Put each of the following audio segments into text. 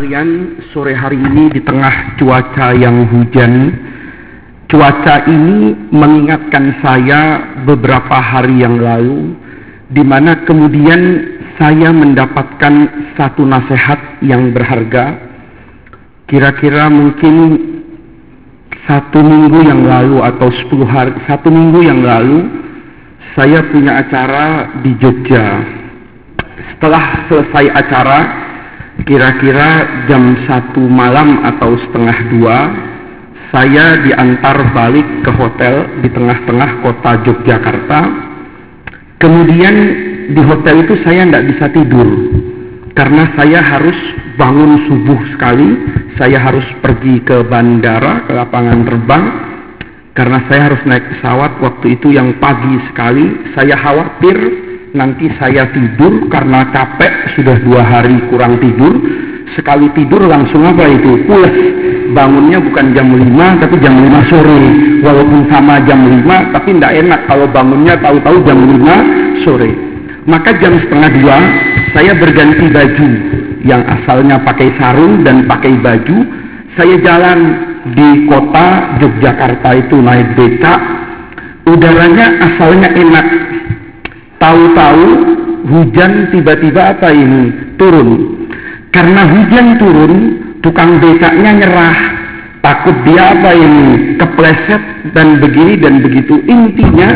Kalian sore hari ini di tengah cuaca yang hujan, cuaca ini mengingatkan saya beberapa hari yang lalu, di mana kemudian saya mendapatkan satu nasihat yang berharga. Kira-kira mungkin satu minggu yang lalu atau sepuluh hari, satu minggu yang lalu, saya punya acara di Jogja. Setelah selesai acara, kira-kira jam satu malam atau setengah dua saya diantar balik ke hotel di tengah-tengah kota Yogyakarta. Kemudian di hotel itu saya tidak bisa tidur karena saya harus bangun subuh sekali. Saya harus pergi ke bandara ke lapangan terbang karena saya harus naik pesawat waktu itu yang pagi sekali. Saya khawatir nanti saya tidur karena capek sudah dua hari kurang tidur. Sekali tidur langsung apa itu? Pulas. Bangunnya bukan jam 5 tapi jam 5 sore. Walaupun sama jam 5 tapi tidak enak kalau bangunnya tahu-tahu jam 5 sore. Maka jam setengah dua saya berganti baju. Yang asalnya pakai sarung dan pakai baju saya jalan di kota Yogyakarta itu naik becak. Udaranya asalnya enak Tahu-tahu hujan tiba-tiba apa ini? Turun. Karena hujan turun, tukang becaknya nyerah. Takut dia apa ini? Kepleset dan begini dan begitu. Intinya,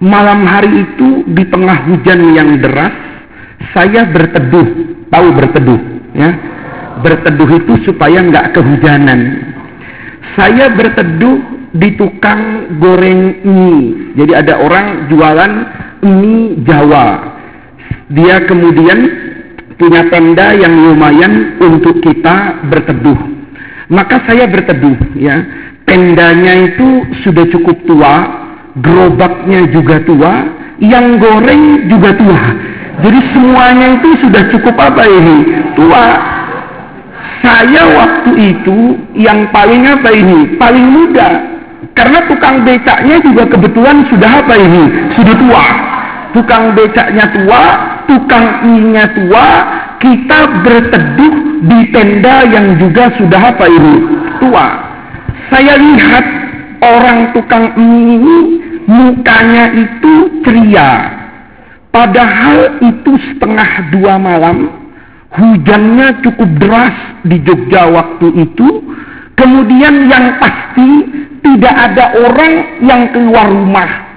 malam hari itu di tengah hujan yang deras, saya berteduh. Tahu berteduh? Ya, berteduh itu supaya nggak kehujanan. Saya berteduh di tukang goreng mie. Jadi ada orang jualan mie Jawa. Dia kemudian punya tenda yang lumayan untuk kita berteduh. Maka saya berteduh ya. Tendanya itu sudah cukup tua, gerobaknya juga tua, yang goreng juga tua. Jadi semuanya itu sudah cukup apa ini? Tua. Saya waktu itu yang paling apa ini? Paling muda. Karena tukang becaknya juga kebetulan sudah apa ini? Sudah tua tukang becaknya tua, tukang mie tua, kita berteduh di tenda yang juga sudah apa ini? Tua. Saya lihat orang tukang ini mukanya itu ceria. Padahal itu setengah dua malam, hujannya cukup deras di Jogja waktu itu. Kemudian yang pasti tidak ada orang yang keluar rumah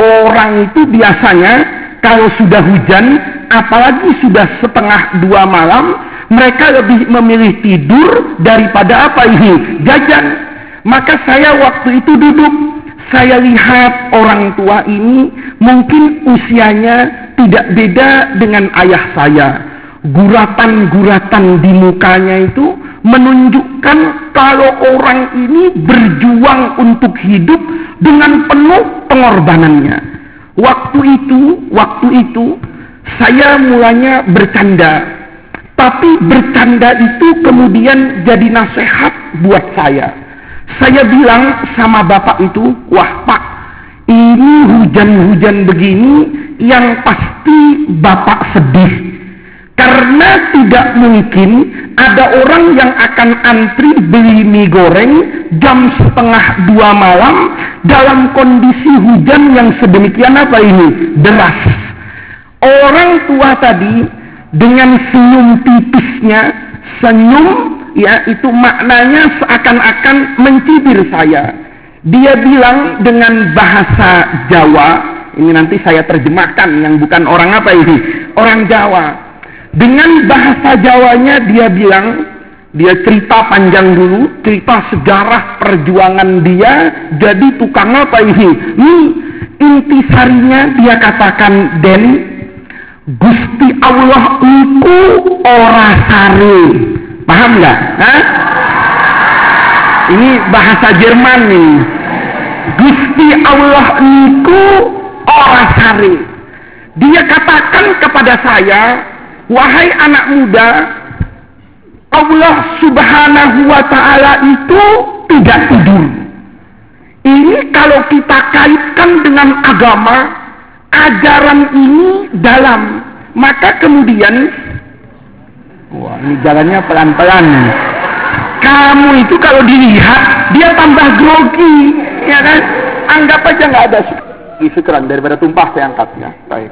Orang itu biasanya kalau sudah hujan, apalagi sudah setengah dua malam, mereka lebih memilih tidur daripada apa ini? Jajan. Maka saya waktu itu duduk, saya lihat orang tua ini mungkin usianya tidak beda dengan ayah saya. Guratan-guratan di mukanya itu menunjukkan kalau orang ini berjuang untuk hidup dengan penuh pengorbanannya. Waktu itu, waktu itu saya mulanya bercanda. Tapi bercanda itu kemudian jadi nasihat buat saya. Saya bilang sama bapak itu, wah pak, ini hujan-hujan begini yang pasti bapak sedih karena tidak mungkin ada orang yang akan antri beli mie goreng jam setengah dua malam dalam kondisi hujan yang sedemikian apa ini? Deras. Orang tua tadi dengan senyum tipisnya, senyum ya itu maknanya seakan-akan mencibir saya. Dia bilang dengan bahasa Jawa, ini nanti saya terjemahkan yang bukan orang apa ini? Orang Jawa dengan bahasa Jawanya dia bilang, dia cerita panjang dulu, cerita sejarah perjuangan dia jadi tukang apa ini? Ini intisarinya dia katakan Den Gusti Allah itu ora sare. Paham nggak? Ini bahasa Jerman nih. Gusti Allah itu ora sare. Dia katakan kepada saya, Wahai anak muda, Allah subhanahu wa ta'ala itu tidak tidur. Ini kalau kita kaitkan dengan agama, ajaran ini dalam. Maka kemudian, wah ini jalannya pelan-pelan. Kamu itu kalau dilihat dia tambah grogi, ya kan? Anggap aja nggak ada syukran daripada tumpah saya angkatnya. Baik.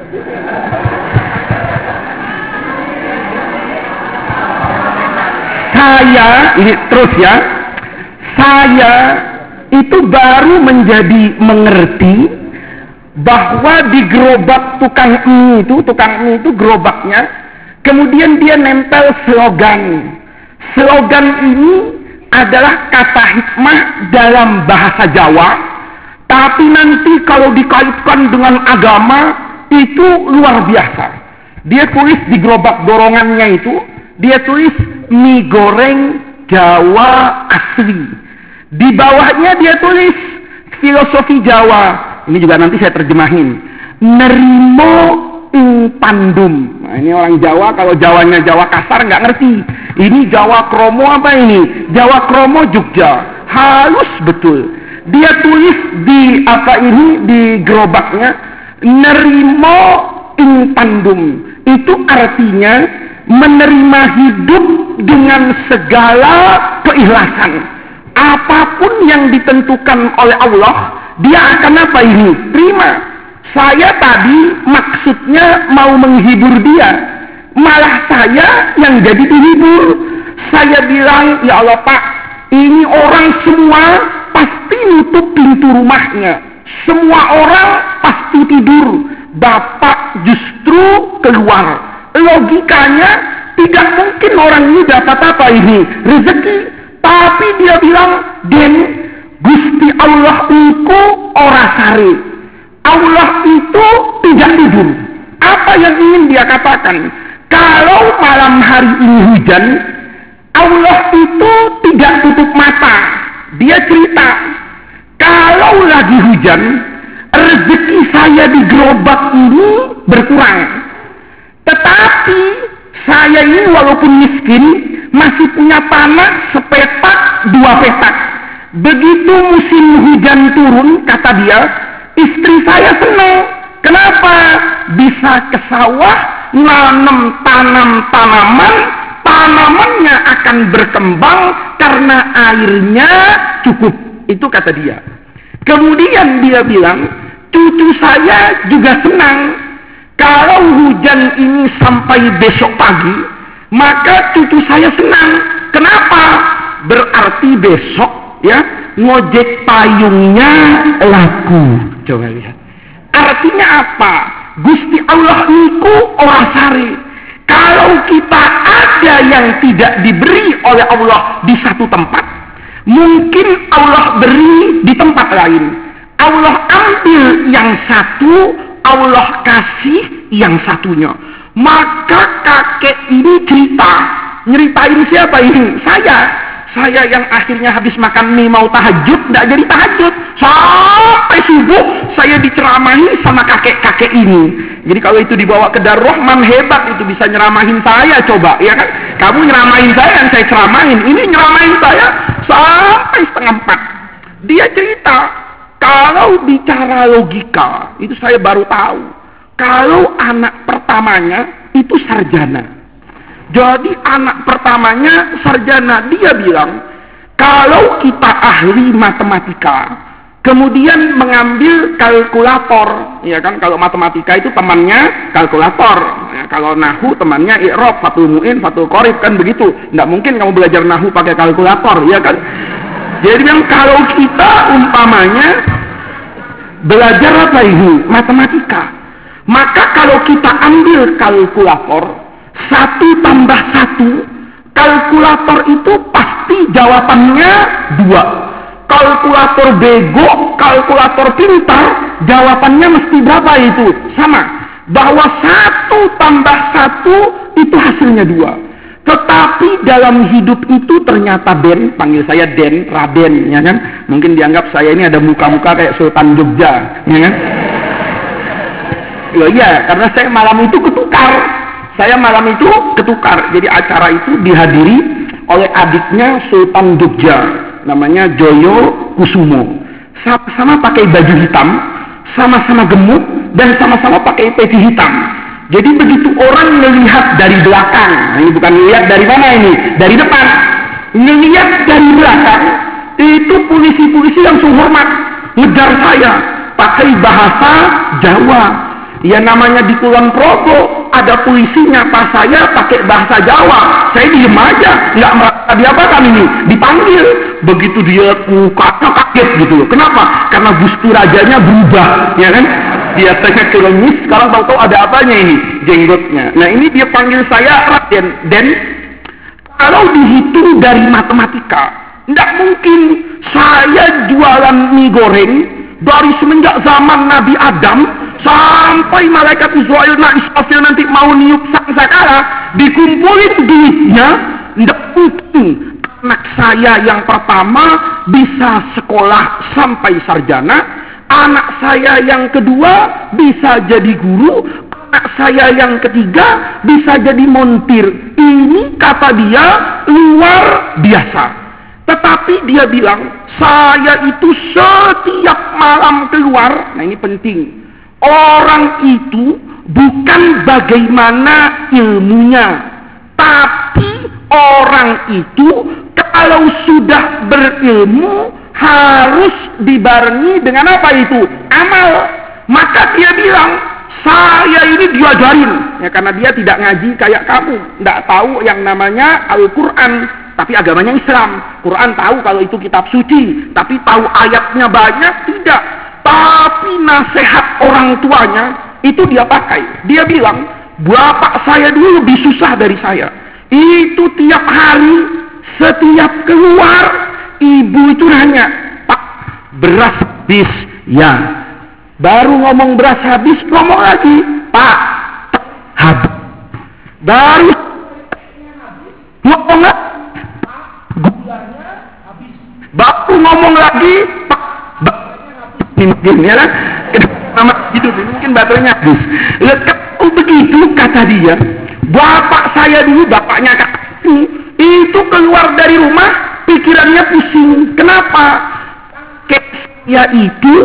Saya ini terus ya. Saya itu baru menjadi mengerti bahwa di gerobak tukang mie itu, tukang mie itu gerobaknya, kemudian dia nempel slogan. Slogan ini adalah kata hikmah dalam bahasa Jawa, tapi nanti kalau dikaitkan dengan agama itu luar biasa. Dia tulis di gerobak dorongannya itu, dia tulis mie goreng Jawa asli. Di bawahnya dia tulis filosofi Jawa ini juga nanti saya terjemahin. Nerimo ing pandum. Nah, ini orang Jawa, kalau Jawanya Jawa kasar nggak ngerti. Ini Jawa Kromo apa ini? Jawa Kromo Jogja. Halus betul. Dia tulis di apa ini di gerobaknya nerimo ing pandum. Itu artinya menerima hidup dengan segala keikhlasan. Apa pun yang ditentukan oleh Allah, dia akan apa ini? Terima. Saya tadi maksudnya mau menghibur dia. Malah saya yang jadi dihibur. Saya bilang, ya Allah Pak, ini orang semua pasti nutup pintu rumahnya. Semua orang pasti tidur. Bapak justru keluar. Logikanya tidak mungkin orang ini dapat apa ini? Rezeki. Tapi dia bilang, Den, Gusti Allah itu ora sari. Allah itu tidak tidur. Apa yang ingin dia katakan? Kalau malam hari ini hujan, Allah itu tidak tutup mata. Dia cerita, kalau lagi hujan, rezeki saya di gerobak ini berkurang. Tetapi saya ini walaupun miskin, masih punya tanah sepetak dua petak Begitu musim hujan turun, kata dia, istri saya senang. Kenapa? Bisa ke sawah, nanam tanam-tanaman, tanamannya akan berkembang karena airnya cukup. Itu kata dia. Kemudian dia bilang, cucu saya juga senang. Kalau hujan ini sampai besok pagi, maka cucu saya senang. Kenapa? Berarti besok ya ngojek payungnya laku. Coba lihat. Artinya apa? Gusti Allah niku orang sari kalau kita ada yang tidak diberi oleh Allah di satu tempat mungkin Allah beri di tempat lain. Allah ambil yang satu Allah kasih yang satunya maka kakek ini cerita nyeritain siapa ini saya saya yang akhirnya habis makan mie mau tahajud, tidak jadi tahajud. Sampai subuh saya diceramahi sama kakek-kakek ini. Jadi kalau itu dibawa ke Darrohman hebat itu bisa nyeramahin saya coba, ya kan? Kamu nyeramahin saya yang saya ceramahin, ini nyeramahin saya sampai setengah empat. Dia cerita, kalau bicara logika, itu saya baru tahu. Kalau anak pertamanya itu sarjana. Jadi anak pertamanya sarjana. Dia bilang, kalau kita ahli matematika, kemudian mengambil kalkulator, ya kan? Kalau matematika itu temannya kalkulator. Ya, kalau nahu temannya i'rob, satu muin, satu korif kan begitu. Tidak mungkin kamu belajar nahu pakai kalkulator, ya kan? Jadi yang kalau kita umpamanya belajar apa ini? Matematika. Maka kalau kita ambil kalkulator, satu tambah satu, kalkulator itu pasti jawabannya dua. Kalkulator bego, kalkulator pintar, jawabannya mesti berapa itu? Sama. Bahwa satu tambah satu itu hasilnya dua. Tetapi dalam hidup itu ternyata Den, panggil saya Den, Raden, ya kan? Mungkin dianggap saya ini ada muka-muka kayak Sultan Jogja, ya kan? Ya iya, karena saya malam itu ketukar saya malam itu ketukar. Jadi acara itu dihadiri oleh adiknya Sultan Jogja. Namanya Joyo Kusumo. Sama-sama pakai baju hitam, sama-sama gemuk, dan sama-sama pakai peci hitam. Jadi begitu orang melihat dari belakang, nah, ini bukan melihat dari mana ini, dari depan. Melihat dari belakang, itu polisi-polisi yang hormat ngejar saya pakai bahasa Jawa. Ya namanya di Kulon Progo ada polisinya pas saya pakai bahasa Jawa. Saya diem aja, nggak merasa diapakan ini, dipanggil. Begitu dia mukanya kaget gitu loh. Kenapa? Karena gusti rajanya berubah, ya kan? Biasanya kronis, sekarang tahu-tahu ada apanya ini, jenggotnya. Nah ini dia panggil saya Raden. Dan kalau dihitung dari matematika, tidak mungkin saya jualan mie goreng dari semenjak zaman Nabi Adam sampai malaikat Israel nah Israfil nanti mau niup sang sakara dikumpulin duitnya tidak mungkin anak saya yang pertama bisa sekolah sampai sarjana anak saya yang kedua bisa jadi guru anak saya yang ketiga bisa jadi montir. Ini kata dia luar biasa. Tetapi dia bilang saya itu setiap malam keluar, nah ini penting. Orang itu bukan bagaimana ilmunya, tapi orang itu kalau sudah berilmu harus dibarengi dengan apa itu? Amal. Maka dia bilang, saya ini diajarin. Ya, karena dia tidak ngaji kayak kamu. Tidak tahu yang namanya Al-Quran tapi agamanya Islam. Quran tahu kalau itu kitab suci, tapi tahu ayatnya banyak tidak. Tapi nasihat orang tuanya itu dia pakai. Dia bilang, bapak saya dulu lebih susah dari saya. Itu tiap hari, setiap keluar, ibu itu nanya, beras habis? Ya. Baru ngomong beras habis, ngomong lagi, Pak, habis. Baru ngomong lagi, Bapak ngomong lagi, mungkin ya kan? Nama hidup mungkin baterainya habis. Kalau begitu kata dia, bapak saya dulu bapaknya kak itu keluar dari rumah pikirannya pusing. Kenapa? Ya itu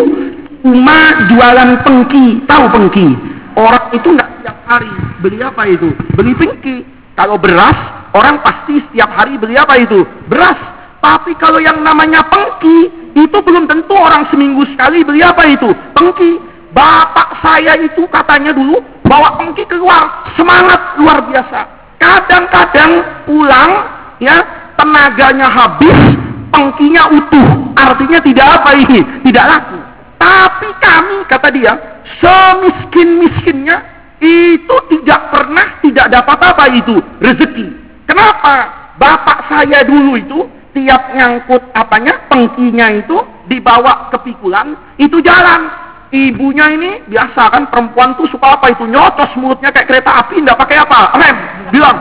cuma jualan pengki, tahu pengki? Orang itu nggak setiap hari beli apa itu? Beli pengki. Kalau beras, orang pasti setiap hari beli apa itu? Beras tapi kalau yang namanya pengki, itu belum tentu orang seminggu sekali beli apa itu? Pengki. Bapak saya itu katanya dulu bawa pengki keluar, semangat luar biasa. Kadang-kadang pulang, ya tenaganya habis, pengkinya utuh. Artinya tidak apa ini, tidak laku. Tapi kami, kata dia, semiskin-miskinnya, itu tidak pernah tidak dapat apa itu, rezeki. Kenapa? Bapak saya dulu itu tiap nyangkut apanya pengkinya itu dibawa ke pikulan itu jalan ibunya ini biasa kan perempuan tuh suka apa itu nyotos mulutnya kayak kereta api nggak pakai apa rem bilang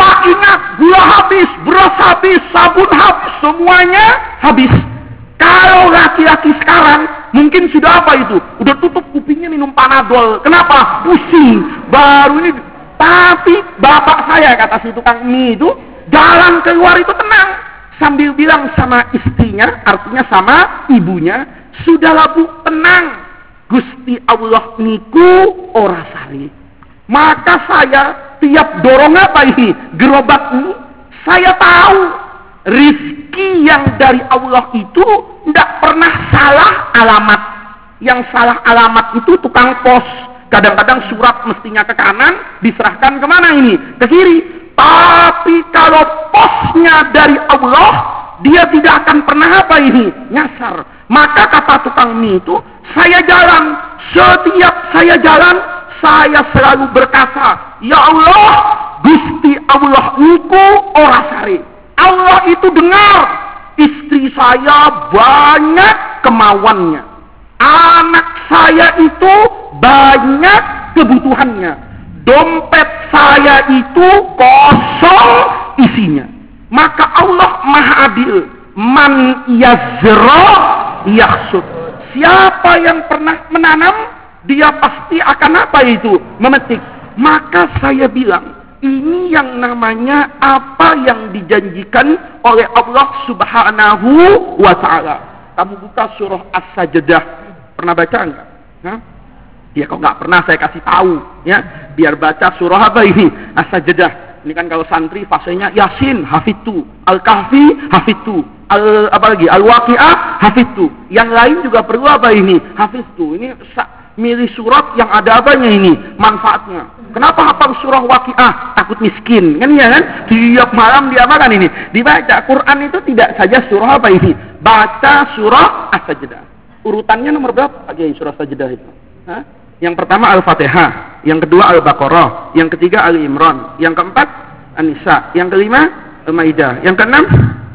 pak ingat? Gula habis beras habis sabun habis semuanya habis. Kalau laki-laki sekarang mungkin sudah apa itu? Udah tutup kupingnya minum panadol. Kenapa? Pusing. Baru ini tapi bapak saya kata si tukang mie itu jalan keluar itu tenang. Sambil bilang sama istrinya, artinya sama ibunya, sudahlah bu tenang, Gusti Allah niku ora sari. Maka saya tiap dorong apa ini gerobak ini, saya tahu rizki yang dari Allah itu tidak pernah salah alamat. Yang salah alamat itu tukang pos. Kadang-kadang surat mestinya ke kanan, diserahkan ke mana ini? Ke kiri. Tapi kalau posnya dari Allah, dia tidak akan pernah apa ini? Nyasar. Maka kata tukang mie itu, saya jalan. Setiap saya jalan, saya selalu berkata, Ya Allah, Gusti Allah niku orasari. Allah itu dengar. Istri saya banyak kemauannya. Anak saya itu banyak kebutuhannya dompet saya itu kosong isinya. Maka Allah maha adil. Man yazra yaksud. Siapa yang pernah menanam, dia pasti akan apa itu? Memetik. Maka saya bilang, ini yang namanya apa yang dijanjikan oleh Allah subhanahu wa ta'ala. Kamu buka surah As-Sajdah. Pernah baca enggak? Hah? Ya kok nggak pernah saya kasih tahu ya, biar baca surah apa ini? As-Sajdah. Ini kan kalau santri fasenya Yasin hafitu, Al-Kahfi hafitu, al apa lagi? Al-Waqiah hafitu. Yang lain juga perlu apa ini? Hafitu. Ini milih surat yang ada apanya ini? Manfaatnya. Kenapa hafal surah Waqiah? Takut miskin, kan ya kan? Tiap malam dia makan ini. Dibaca Quran itu tidak saja surah apa ini? Baca surah As-Sajdah. Urutannya nomor berapa lagi surah Sajdah itu? Hah? Yang pertama Al-Fatihah, yang kedua Al-Baqarah, yang ketiga Ali Imran, yang keempat An-Nisa, yang kelima Al-Maidah, yang keenam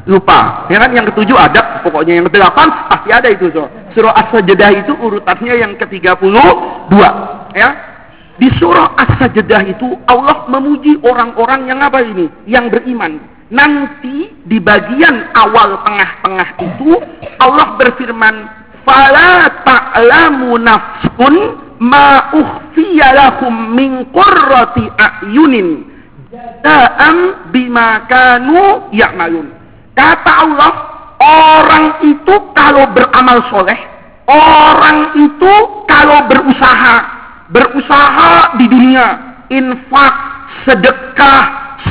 lupa. Ya kan yang ketujuh ada, pokoknya yang kedelapan pasti ada itu so. Surah As-Sajdah itu urutannya yang ke-32, ya. Di surah As-Sajdah itu Allah memuji orang-orang yang apa ini? Yang beriman. Nanti di bagian awal tengah-tengah itu Allah berfirman, "Fala ta'lamu nafsun ma ukhfiya lahum min qurrati a'yunin jaza'an bima kanu ya'malun. Kata Allah, orang itu kalau beramal soleh, orang itu kalau berusaha, berusaha di dunia, infak, sedekah,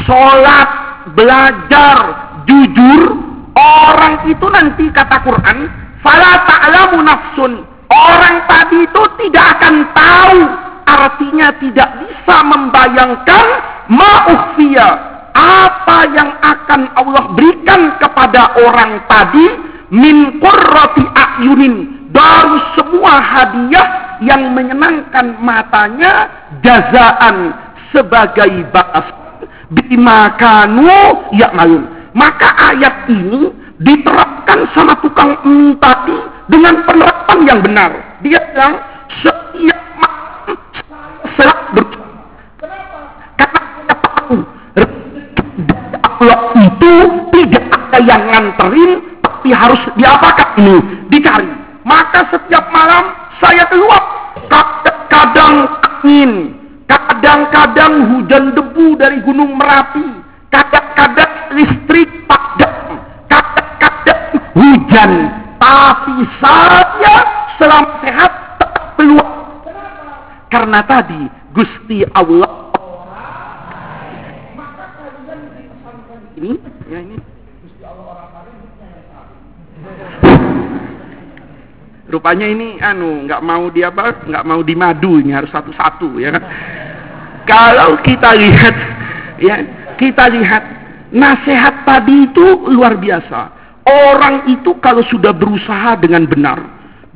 sholat, belajar, jujur, orang itu nanti kata Quran, fala ta'lamu nafsun. Orang tadi itu tidak akan tahu, artinya tidak bisa membayangkan ma'ukhfiya, apa yang akan Allah berikan kepada orang tadi min qurrati a'yunin dari semua hadiah yang menyenangkan matanya jazaan sebagai balas bima kanu ya'malun. Maka ayat ini diterapkan sama tukang mie tadi dengan penerapan yang benar. Dia bilang setiap malam saya berdoa. Karena saya tahu Allah itu tidak ada yang nganterin, tapi harus diapakan ini dicari. Maka setiap malam saya keluar. Kadang-kadang angin, kadang-kadang hujan debu dari gunung merapi, kadang-kadang listrik padam, kadang-kadang hujan tapi saya selama sehat tetap peluang. Karena tadi Gusti Allah ini ya ini Rupanya ini anu nggak mau dia apa nggak mau dimadu ini harus satu-satu ya kan. Kalau kita lihat ya kita lihat nasihat tadi itu luar biasa. Orang itu kalau sudah berusaha dengan benar,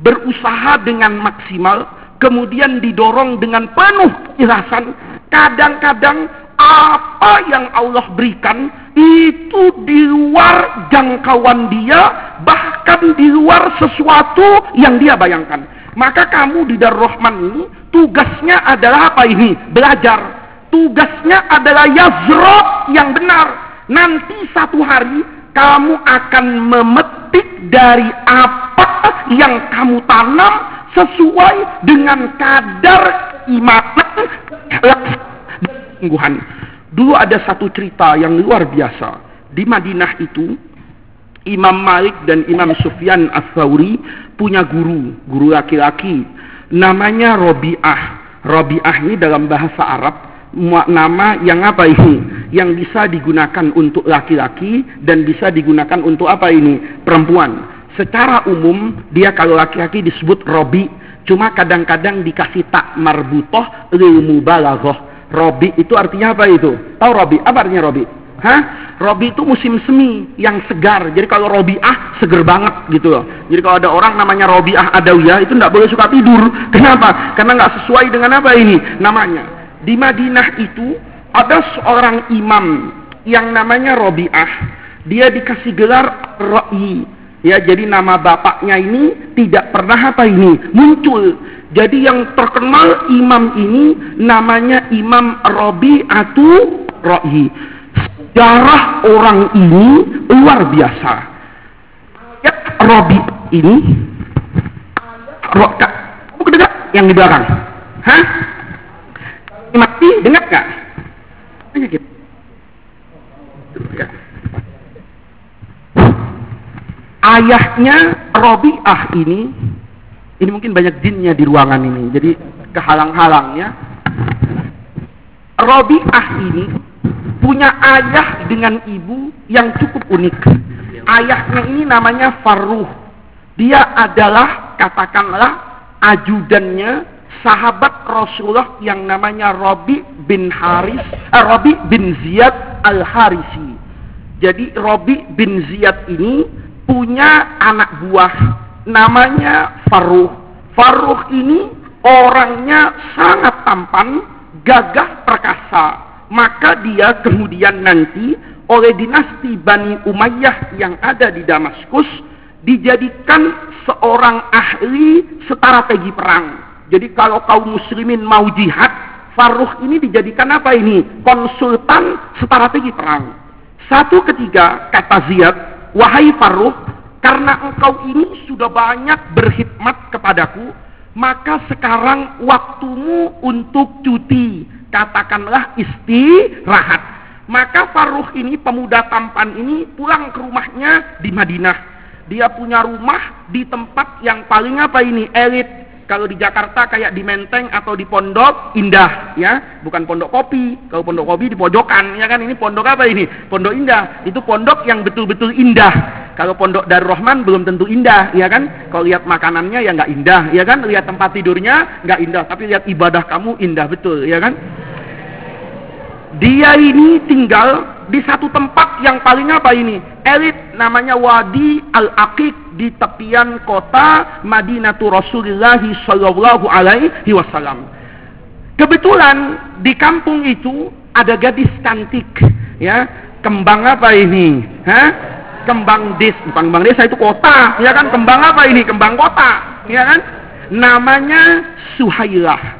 berusaha dengan maksimal, kemudian didorong dengan penuh kejelasan, kadang-kadang apa yang Allah berikan itu di luar jangkauan dia, bahkan di luar sesuatu yang dia bayangkan. Maka kamu di Darul Rahman ini tugasnya adalah apa ini? Belajar. Tugasnya adalah yazro yang benar. Nanti satu hari kamu akan memetik dari apa yang kamu tanam sesuai dengan kadar iman dan. Dulu ada satu cerita yang luar biasa. Di Madinah itu, Imam Malik dan Imam Sufyan As-Sawri punya guru, guru laki-laki. Namanya Robi'ah. Robi'ah ini dalam bahasa Arab nama yang apa ini? Yang bisa digunakan untuk laki-laki dan bisa digunakan untuk apa ini? Perempuan. Secara umum dia kalau laki-laki disebut robi, cuma kadang-kadang dikasih tak marbutoh lil mubalaghah. Robi itu artinya apa itu? Tahu robi? Apa artinya robi? Hah? Robi itu musim semi yang segar. Jadi kalau robi ah seger banget gitu loh. Jadi kalau ada orang namanya robi ah adawiyah itu tidak boleh suka tidur. Kenapa? Karena nggak sesuai dengan apa ini namanya di Madinah itu ada seorang imam yang namanya Robiah. Dia dikasih gelar Ra'i. Ya, jadi nama bapaknya ini tidak pernah apa ini muncul. Jadi yang terkenal imam ini namanya Imam Robi'atu Ra'i. Sejarah orang ini luar biasa. Ya, Robi ini Roka, kamu kedengar yang di belakang? Hah? mati dengar nggak? Hanya gitu. Ya. Ayahnya Robiah ini, ini mungkin banyak jinnya di ruangan ini. Jadi kehalang-halang ya. Robiah ini punya ayah dengan ibu yang cukup unik. Ayahnya ini namanya Farruh. Dia adalah katakanlah ajudannya sahabat Rasulullah yang namanya Robi bin Haris, eh, Robi bin Ziyad al Harisi. Jadi Robi bin Ziyad ini punya anak buah namanya Farruh. Farruh ini orangnya sangat tampan, gagah perkasa. Maka dia kemudian nanti oleh dinasti Bani Umayyah yang ada di Damaskus dijadikan seorang ahli strategi perang. Jadi kalau kaum muslimin mau jihad, Farruh ini dijadikan apa ini? Konsultan strategi perang. Satu ketiga kata Ziyad, wahai Farruh, karena engkau ini sudah banyak berkhidmat kepadaku, maka sekarang waktumu untuk cuti. Katakanlah istirahat. Maka Farruh ini, pemuda tampan ini pulang ke rumahnya di Madinah. Dia punya rumah di tempat yang paling apa ini? Elit. Kalau di Jakarta kayak di Menteng atau di Pondok Indah, ya, bukan Pondok Kopi. Kalau Pondok Kopi di pojokan, ya kan? Ini pondok apa ini? Pondok Indah. Itu pondok yang betul-betul indah. Kalau Pondok Darul Rahman belum tentu indah, ya kan? Kalau lihat makanannya ya nggak indah, ya kan? Lihat tempat tidurnya nggak indah, tapi lihat ibadah kamu indah betul, ya kan? Dia ini tinggal di satu tempat yang paling apa ini? Elit namanya Wadi Al-Aqiq di tepian kota Madinatu Rasulullah Sallallahu Alaihi Wasallam. Kebetulan di kampung itu ada gadis cantik, ya kembang apa ini? Hah? Kembang des, bukan kembang desa itu kota, ya kan? Kembang apa ini? Kembang kota, ya kan? Namanya Suhailah.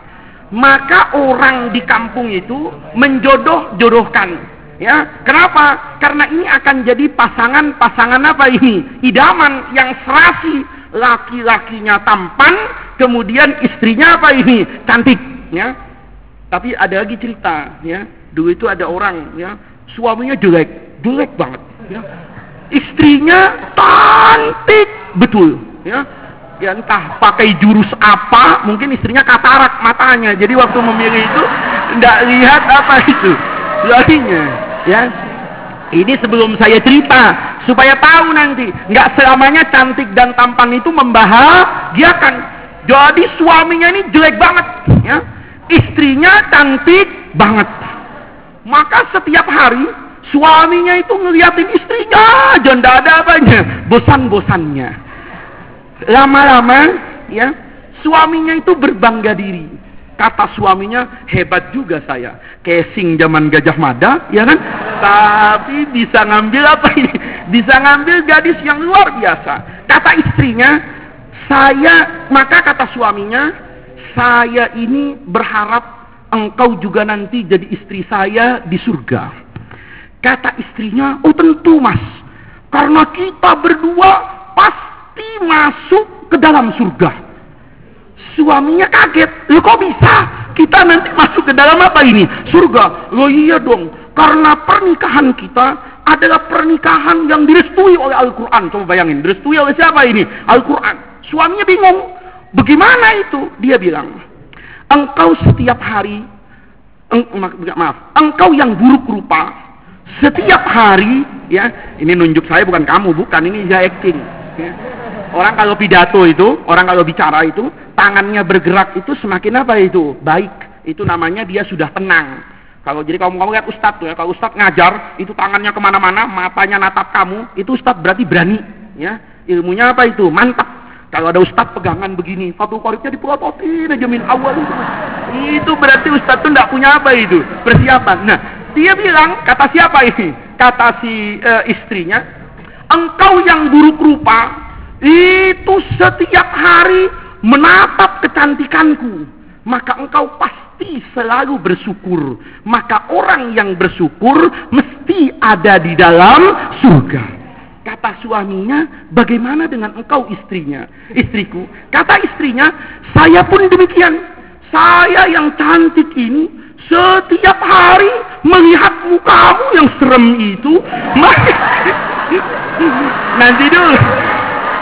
Maka orang di kampung itu menjodoh-jodohkan Ya, kenapa? Karena ini akan jadi pasangan-pasangan apa ini? Idaman yang serasi. Laki-lakinya tampan, kemudian istrinya apa ini? Cantik, ya. Tapi ada lagi cerita, ya. Dulu itu ada orang, ya, suaminya jelek, jelek banget, ya. Istrinya cantik betul, ya. Ya entah pakai jurus apa, mungkin istrinya katarak matanya. Jadi waktu memilih itu tidak lihat apa itu. Lakinya, ya. Ini sebelum saya cerita supaya tahu nanti. Nggak selamanya cantik dan tampan itu membahagiakan. Jadi suaminya ini jelek banget ya. Istrinya cantik banget. Maka setiap hari suaminya itu ngeliatin istrinya aja ndak ada apanya. Bosan-bosannya lama-lama ya suaminya itu berbangga diri kata suaminya hebat juga saya casing zaman Gajah Mada, ya kan? Tapi bisa ngambil apa ini? Bisa ngambil gadis yang luar biasa. Kata istrinya, saya, maka kata suaminya, saya ini berharap engkau juga nanti jadi istri saya di surga. Kata istrinya, oh tentu mas, karena kita berdua masuk ke dalam surga. Suaminya kaget, lo kok bisa? kita nanti masuk ke dalam apa ini? Surga. Loh iya dong. Karena pernikahan kita adalah pernikahan yang direstui oleh Al-Quran. Coba bayangin. Direstui oleh siapa ini? Al-Quran. Suaminya bingung. Bagaimana itu? Dia bilang. Engkau setiap hari. Eng, maaf. Engkau yang buruk rupa. Setiap hari. ya Ini nunjuk saya bukan kamu. Bukan. Ini saya acting. Ya. Orang kalau pidato itu, orang kalau bicara itu, tangannya bergerak itu semakin apa itu? Baik. Itu namanya dia sudah tenang. Kalau jadi kamu kamu lihat ustadz tuh ya, kalau ustadz ngajar itu tangannya ke mana-mana, matanya natap kamu, itu ustadz berarti berani, ya. Ilmunya apa itu? Mantap. Kalau ada ustadz pegangan begini, satu koriknya dipelototin aja min awal itu. Itu berarti ustadz tuh tidak punya apa itu? Persiapan. Nah, dia bilang, kata siapa ini? Kata si e, istrinya, engkau yang buruk rupa, itu setiap hari menatap kecantikanku, maka engkau pasti selalu bersyukur. Maka orang yang bersyukur mesti ada di dalam surga. Kata suaminya, bagaimana dengan engkau istrinya? Istriku, kata istrinya, saya pun demikian. Saya yang cantik ini setiap hari melihat mukamu yang serem itu. Nanti dulu.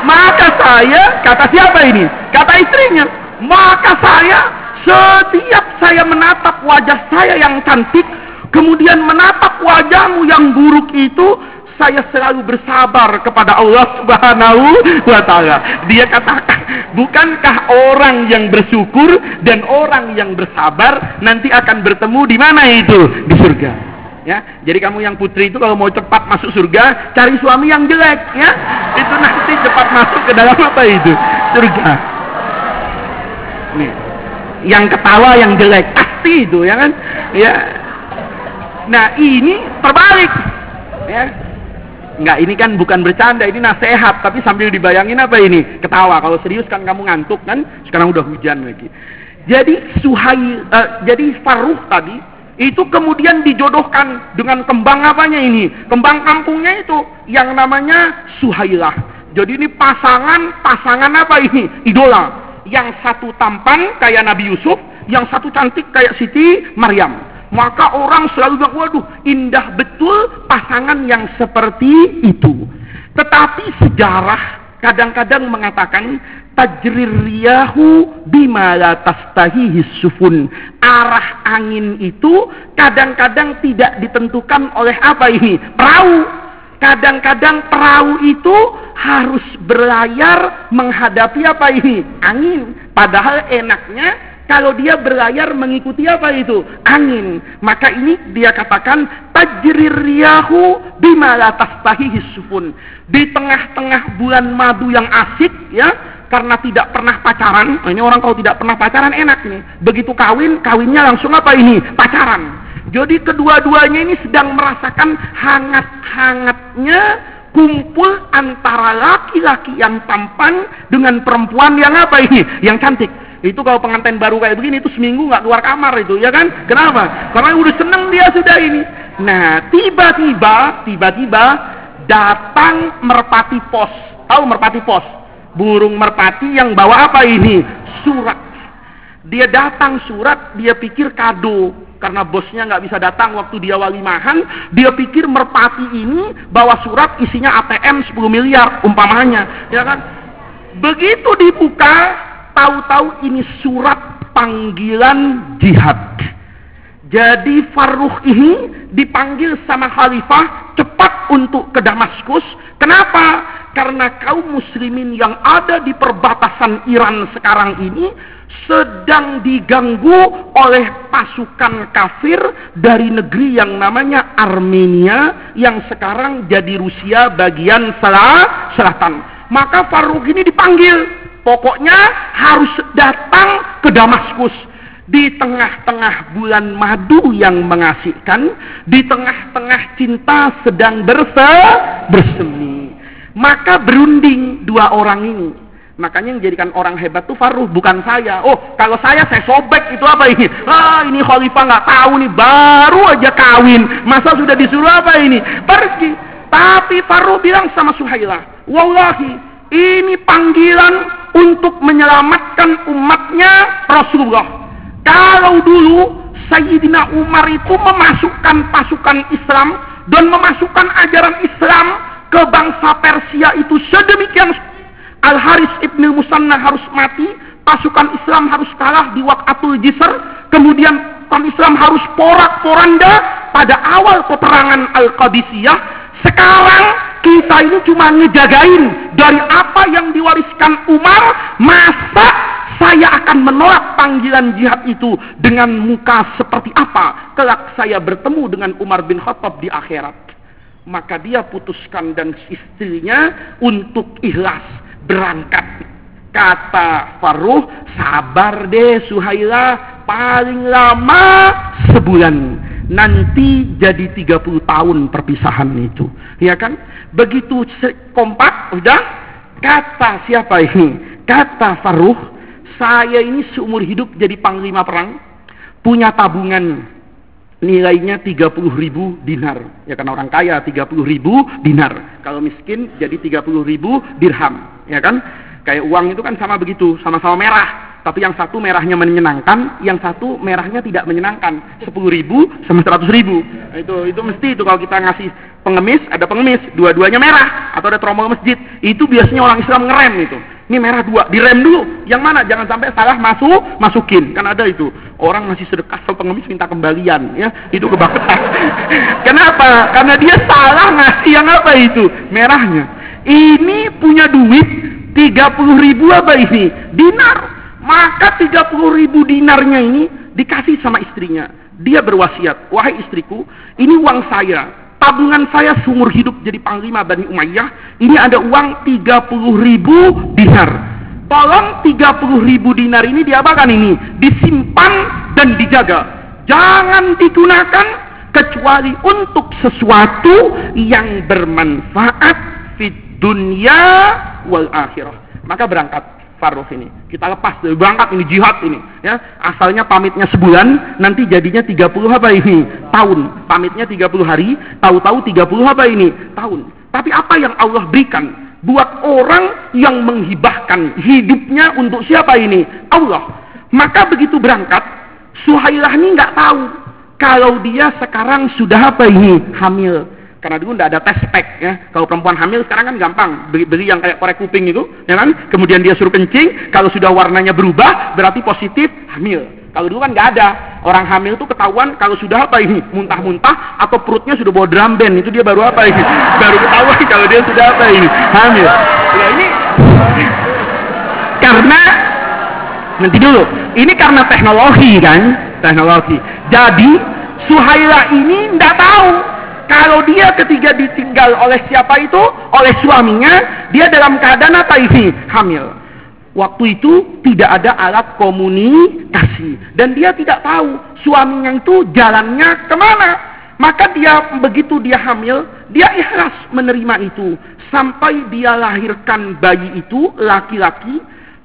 Maka saya, kata siapa ini? Kata istrinya, maka saya setiap saya menatap wajah saya yang cantik, kemudian menatap wajahmu yang buruk itu, saya selalu bersabar kepada Allah Subhanahu wa taala. Dia katakan, bukankah orang yang bersyukur dan orang yang bersabar nanti akan bertemu di mana itu? Di surga. Ya, jadi kamu yang putri itu kalau mau cepat masuk surga, cari suami yang jelek ya. Itu nanti cepat masuk ke dalam apa itu? Surga. Nih. Yang ketawa yang jelek pasti itu ya kan? Ya. Nah, ini terbalik. Ya, Enggak, ini kan bukan bercanda, ini nasihat, tapi sambil dibayangin apa ini? Ketawa. Kalau serius kan kamu ngantuk kan? Sekarang udah hujan lagi. Jadi Suhai, uh, jadi Faruh tadi itu kemudian dijodohkan dengan kembang apanya ini? Kembang kampungnya itu yang namanya Suhailah. Jadi ini pasangan, pasangan apa ini? Idola. Yang satu tampan kayak Nabi Yusuf, yang satu cantik kayak Siti Maryam. Maka orang selalu bilang, waduh indah betul pasangan yang seperti itu. Tetapi sejarah kadang-kadang mengatakan tajrir riyahu bima la tastahihi sufun. Arah angin itu kadang-kadang tidak ditentukan oleh apa ini? Perahu. Kadang-kadang perahu itu harus berlayar menghadapi apa ini? Angin. Padahal enaknya kalau dia berlayar mengikuti apa itu? Angin. Maka ini dia katakan tajrir riyahu bima la sufun. Di tengah-tengah bulan madu yang asik ya, karena tidak pernah pacaran. Nah, ini orang kalau tidak pernah pacaran enak nih. Begitu kawin, kawinnya langsung apa ini? Pacaran. Jadi kedua-duanya ini sedang merasakan hangat-hangatnya kumpul antara laki-laki yang tampan dengan perempuan yang apa ini? Yang cantik. Itu kalau pengantin baru kayak begini itu seminggu nggak keluar kamar itu, ya kan? Kenapa? Karena udah seneng dia sudah ini. Nah, tiba-tiba, tiba-tiba datang merpati pos. Tahu merpati pos? Burung merpati yang bawa apa ini? Surat. Dia datang surat, dia pikir kado karena bosnya nggak bisa datang waktu dia walimahan, dia pikir merpati ini bawa surat isinya ATM 10 miliar umpamanya, ya kan? Begitu dibuka, tahu-tahu ini surat panggilan jihad. Jadi Farruh ini dipanggil sama khalifah cepat untuk ke Damaskus. Kenapa? Karena kaum muslimin yang ada di perbatasan Iran sekarang ini sedang diganggu oleh pasukan kafir dari negeri yang namanya Armenia yang sekarang jadi Rusia bagian selatan. Maka Faruk ini dipanggil Pokoknya harus datang ke Damaskus di tengah-tengah bulan madu yang mengasihkan, di tengah-tengah cinta sedang berse bersemi. Maka berunding dua orang ini. Makanya yang jadikan orang hebat tuh Faruh, bukan saya. Oh, kalau saya saya sobek itu apa ini? Ah, ini khalifah nggak tahu nih, baru aja kawin. Masa sudah disuruh apa ini? Pergi. Tapi Faruh bilang sama Suhaila, Wallahi, ini panggilan untuk menyelamatkan umatnya Rasulullah. Kalau dulu Sayyidina Umar itu memasukkan pasukan Islam dan memasukkan ajaran Islam ke bangsa Persia itu sedemikian Al-Haris Ibn Musanna harus mati, pasukan Islam harus kalah di Waqatul Jisr, kemudian pasukan Islam harus porak-poranda pada awal peperangan Al-Qadisiyah. Sekarang kita ini cuma ngejagain dari apa yang diwariskan Umar, masa saya akan menolak panggilan jihad itu dengan muka seperti apa kelak saya bertemu dengan Umar bin Khattab di akhirat. Maka dia putuskan dan istrinya untuk ikhlas berangkat. Kata Faruh, sabar deh Suhaila, paling lama sebulan nanti jadi 30 tahun perpisahan itu. Ya kan? Begitu kompak, udah kata siapa ini? Kata Faruh, saya ini seumur hidup jadi panglima perang, punya tabungan nilainya 30 ribu dinar. Ya kan orang kaya 30 ribu dinar. Kalau miskin jadi 30 ribu dirham. Ya kan? Kayak uang itu kan sama begitu, sama-sama merah tapi yang satu merahnya menyenangkan, yang satu merahnya tidak menyenangkan. Sepuluh ribu sama seratus ribu. Nah, itu itu mesti itu kalau kita ngasih pengemis, ada pengemis, dua-duanya merah atau ada tromol masjid. Itu biasanya orang Islam ngerem itu. Ini merah dua, direm dulu. Yang mana? Jangan sampai salah masuk, masukin. Kan ada itu. Orang masih sedekah sama pengemis minta kembalian, ya. Itu kebaketan. Kenapa? Karena dia salah ngasih yang apa itu? Merahnya. Ini punya duit 30 ribu apa ini? Dinar. Maka 30 ribu dinarnya ini dikasih sama istrinya. Dia berwasiat, wahai istriku, ini uang saya, tabungan saya seumur hidup jadi panglima Bani Umayyah, ini ada uang 30 ribu dinar. Tolong 30 ribu dinar ini diapakan ini? Disimpan dan dijaga. Jangan digunakan kecuali untuk sesuatu yang bermanfaat di dunia wal akhirah. Maka berangkat farduh ini. Kita lepas dari berangkat ini jihad ini, ya. Asalnya pamitnya sebulan, nanti jadinya 30 apa ini? Tahun. Pamitnya 30 hari, tahu-tahu 30 apa ini? Tahun. Tapi apa yang Allah berikan buat orang yang menghibahkan hidupnya untuk siapa ini? Allah. Maka begitu berangkat, Suhailah ini nggak tahu kalau dia sekarang sudah apa ini? Hamil karena dulu tidak ada tes spek ya. Kalau perempuan hamil sekarang kan gampang beli, beli yang kayak korek kuping itu, ya kan? Kemudian dia suruh kencing, kalau sudah warnanya berubah berarti positif hamil. Kalau dulu kan nggak ada. Orang hamil itu ketahuan kalau sudah apa ini? Muntah-muntah atau perutnya sudah bawa drum band. Itu dia baru apa ini? Baru ketahuan kalau dia sudah apa ini? Hamil. Ya ini karena nanti dulu. Ini karena teknologi kan? Teknologi. Jadi Suhaila ini tidak tahu kalau dia ketiga ditinggal oleh siapa itu? Oleh suaminya, dia dalam keadaan apa ini? Hamil. Waktu itu tidak ada alat komunikasi. Dan dia tidak tahu suaminya itu jalannya ke mana. Maka dia begitu dia hamil, dia ikhlas menerima itu. Sampai dia lahirkan bayi itu, laki-laki.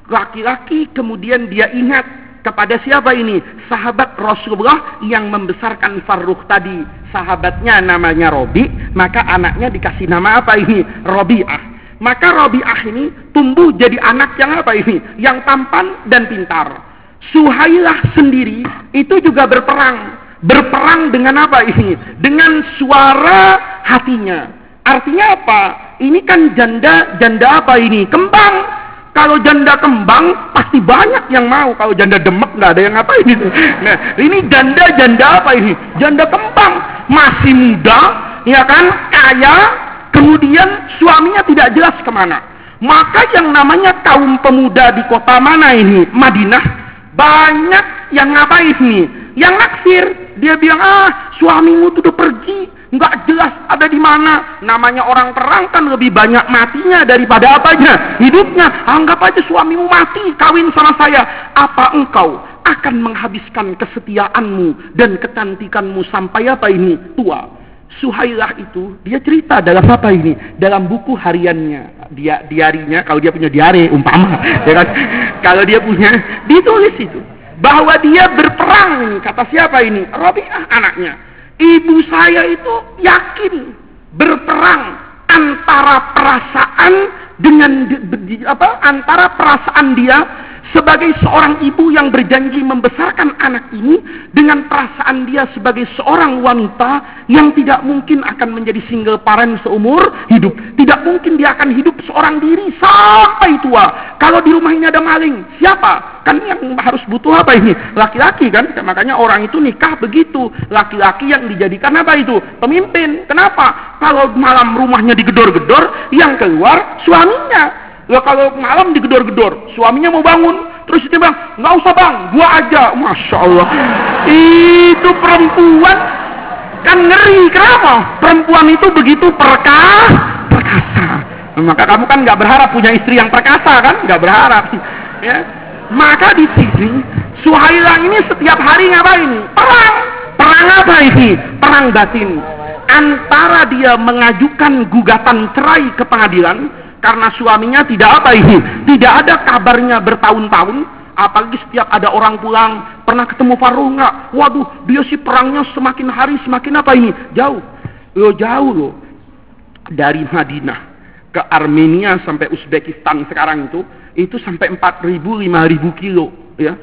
Laki-laki kemudian dia ingat kepada siapa ini? Sahabat Rasulullah yang membesarkan Farruh tadi. Sahabatnya namanya Robi, maka anaknya dikasih nama apa ini? Robi'ah. Maka Robi'ah ini tumbuh jadi anak yang apa ini? Yang tampan dan pintar. Suhailah sendiri itu juga berperang. Berperang dengan apa ini? Dengan suara hatinya. Artinya apa? Ini kan janda, janda apa ini? Kembang kalau janda kembang pasti banyak yang mau. Kalau janda demek nggak ada yang ngapain itu. Nah, ini janda janda apa ini? Janda kembang masih muda, ya kan? Kaya, kemudian suaminya tidak jelas ke mana. Maka yang namanya kaum pemuda di kota mana ini? Madinah. Banyak yang ngapain nih? Yang naksir. Dia bilang, ah suamimu tuh udah pergi nggak jelas ada di mana. Namanya orang perang kan lebih banyak matinya daripada apanya hidupnya. Anggap aja suamimu mati kawin sama saya. Apa engkau akan menghabiskan kesetiaanmu dan kecantikanmu sampai apa ini tua? Suhailah itu dia cerita dalam apa ini? Dalam buku hariannya, dia diarinya kalau dia punya diare umpama, ya kan? Kalau dia punya ditulis itu bahwa dia berperang kata siapa ini? Robiah anaknya Ibu saya itu yakin berperang antara perasaan dengan apa antara perasaan dia sebagai seorang ibu yang berjanji membesarkan anak ini dengan perasaan dia sebagai seorang wanita yang tidak mungkin akan menjadi single parent seumur hidup. Tidak mungkin dia akan hidup seorang diri sampai tua. Kalau di rumah ini ada maling, siapa? Kan yang harus butuh apa ini? Laki-laki kan? Makanya orang itu nikah begitu. Laki-laki yang dijadikan apa itu? Pemimpin. Kenapa? Kalau malam rumahnya digedor-gedor, yang keluar suaminya. Ya kalau malam digedor-gedor, suaminya mau bangun, terus dia bilang, nggak usah bang, gua aja. Masya Allah. Itu perempuan kan ngeri. Kenapa? Perempuan itu begitu perkasa. perkasa. Maka kamu kan nggak berharap punya istri yang perkasa kan? Nggak berharap. Ya. Maka di sini Suhaila ini setiap hari ngapain? Perang. Perang apa ini? Perang batin. Antara dia mengajukan gugatan cerai ke pengadilan, karena suaminya tidak apa ini tidak ada kabarnya bertahun-tahun apalagi setiap ada orang pulang pernah ketemu Faruh nggak? Waduh dia sih perangnya semakin hari semakin apa ini? Jauh. Lo jauh loh. Dari Madinah ke Armenia sampai Uzbekistan sekarang itu itu sampai 4000 5000 kilo ya.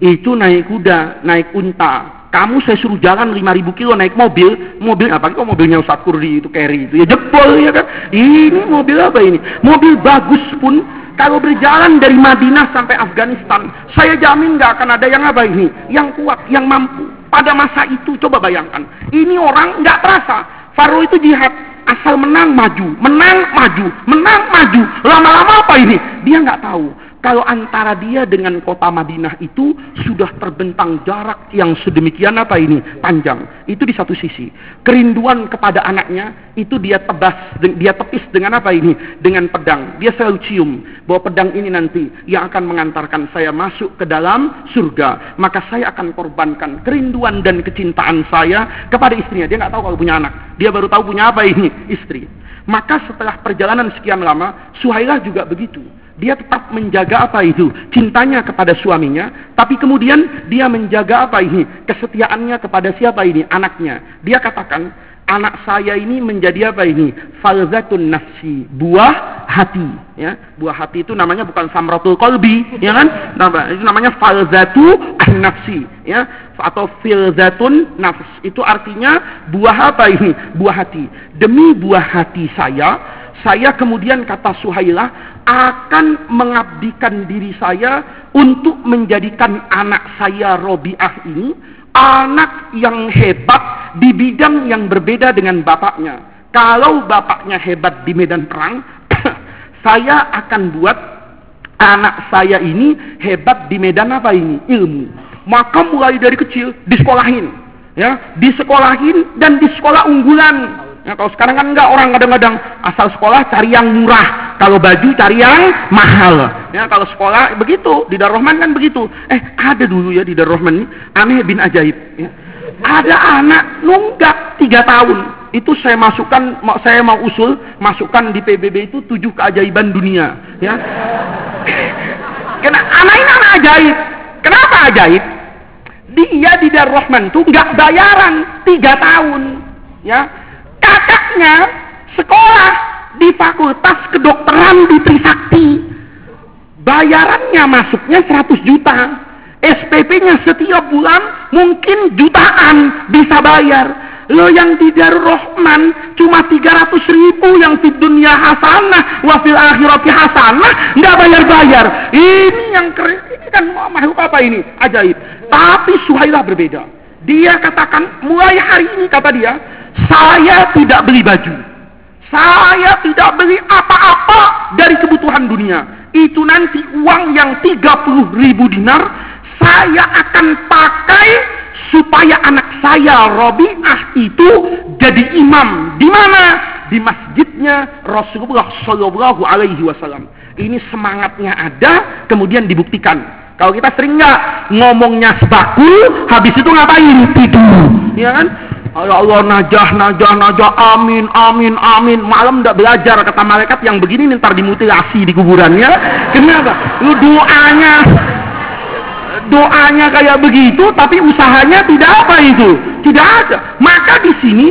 Itu naik kuda naik unta kamu saya suruh jalan 5000 kilo naik mobil, mobil apa kok mobilnya Ustaz Kurdi itu carry itu ya jebol ya kan. Ini mobil apa ini? Mobil bagus pun Kalau berjalan dari Madinah sampai Afghanistan, saya jamin nggak akan ada yang apa ini, yang kuat, yang mampu. Pada masa itu, coba bayangkan, ini orang nggak terasa. Faro itu jihad, asal menang maju, menang maju, menang maju. Lama-lama apa ini? Dia nggak tahu kalau antara dia dengan kota Madinah itu sudah terbentang jarak yang sedemikian apa ini panjang. Itu di satu sisi. Kerinduan kepada anaknya itu dia tebas, dia tepis dengan apa ini? Dengan pedang. Dia selalu cium bahwa pedang ini nanti yang akan mengantarkan saya masuk ke dalam surga. Maka saya akan korbankan kerinduan dan kecintaan saya kepada istrinya. Dia nggak tahu kalau punya anak. Dia baru tahu punya apa ini istri. Maka setelah perjalanan sekian lama, Suhailah juga begitu dia tetap menjaga apa itu? Cintanya kepada suaminya, tapi kemudian dia menjaga apa ini? Kesetiaannya kepada siapa ini? Anaknya. Dia katakan, anak saya ini menjadi apa ini? Falzatun nafsi, buah hati. Ya, buah hati itu namanya bukan samratul kolbi, ya kan? Itu namanya falzatu nafsi, ya, atau filzatun nafs. Itu artinya buah apa ini? Buah hati. Demi buah hati saya, saya kemudian kata Suhailah akan mengabdikan diri saya untuk menjadikan anak saya Robiah ini anak yang hebat di bidang yang berbeda dengan bapaknya. Kalau bapaknya hebat di medan perang, saya akan buat anak saya ini hebat di medan apa ini? Ilmu. Maka mulai dari kecil disekolahin, ya, disekolahin dan di sekolah unggulan Ya, kalau sekarang kan enggak orang kadang-kadang asal sekolah cari yang murah, kalau baju cari yang mahal. Ya, kalau sekolah begitu, di Darrohman kan begitu. Eh, ada dulu ya di Darrohman ini aneh bin ajaib. Ya. Ada anak nunggak tiga tahun. Itu saya masukkan, saya mau usul masukkan di PBB itu tujuh keajaiban dunia. Ya. Karena anak ini anak ajaib. Kenapa ajaib? Dia di Darrohman tuh nggak bayaran tiga tahun. Ya, kakaknya sekolah di fakultas kedokteran di Trisakti. Bayarannya masuknya 100 juta. SPP-nya setiap bulan mungkin jutaan bisa bayar. Lo yang di Darul Rahman cuma 300 ribu yang di dunia hasanah, wafil akhirati hasanah, nggak bayar-bayar. Ini yang keren, ini kan makhluk apa ini? Ajaib. Tapi Suhailah berbeda. Dia katakan, mulai hari ini kata dia, saya tidak beli baju. Saya tidak beli apa-apa dari kebutuhan dunia. Itu nanti uang yang 30 ribu dinar saya akan pakai supaya anak saya Robiah itu jadi imam. Di mana? Di masjidnya Rasulullah Shallallahu Alaihi Wasallam. Ini semangatnya ada, kemudian dibuktikan. Kalau kita sering nggak ngomongnya sebaku, habis itu ngapain? Tidur, ya kan? Ya Allah najah najah najah. Amin amin amin. Malam tidak belajar kata malaikat yang begini ntar dimutilasi di kuburannya. Kenapa? Lu doanya doanya kayak begitu tapi usahanya tidak apa itu? Tidak ada. Maka di sini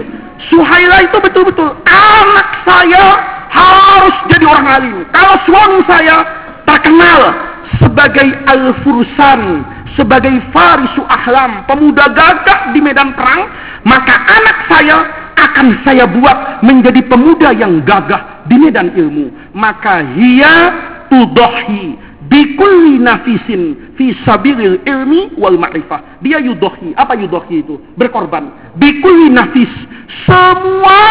Suhaila itu betul-betul anak saya harus jadi orang alim. Kalau suami saya terkenal sebagai al-fursan sebagai farisu ahlam pemuda gagah di medan perang maka anak saya akan saya buat menjadi pemuda yang gagah di medan ilmu. Maka hia tudohi bikulli nafisin fi sabilil ilmi wal ma'rifah. Dia yudohi. Apa yudohi itu? Berkorban. Bikulli nafis. Semua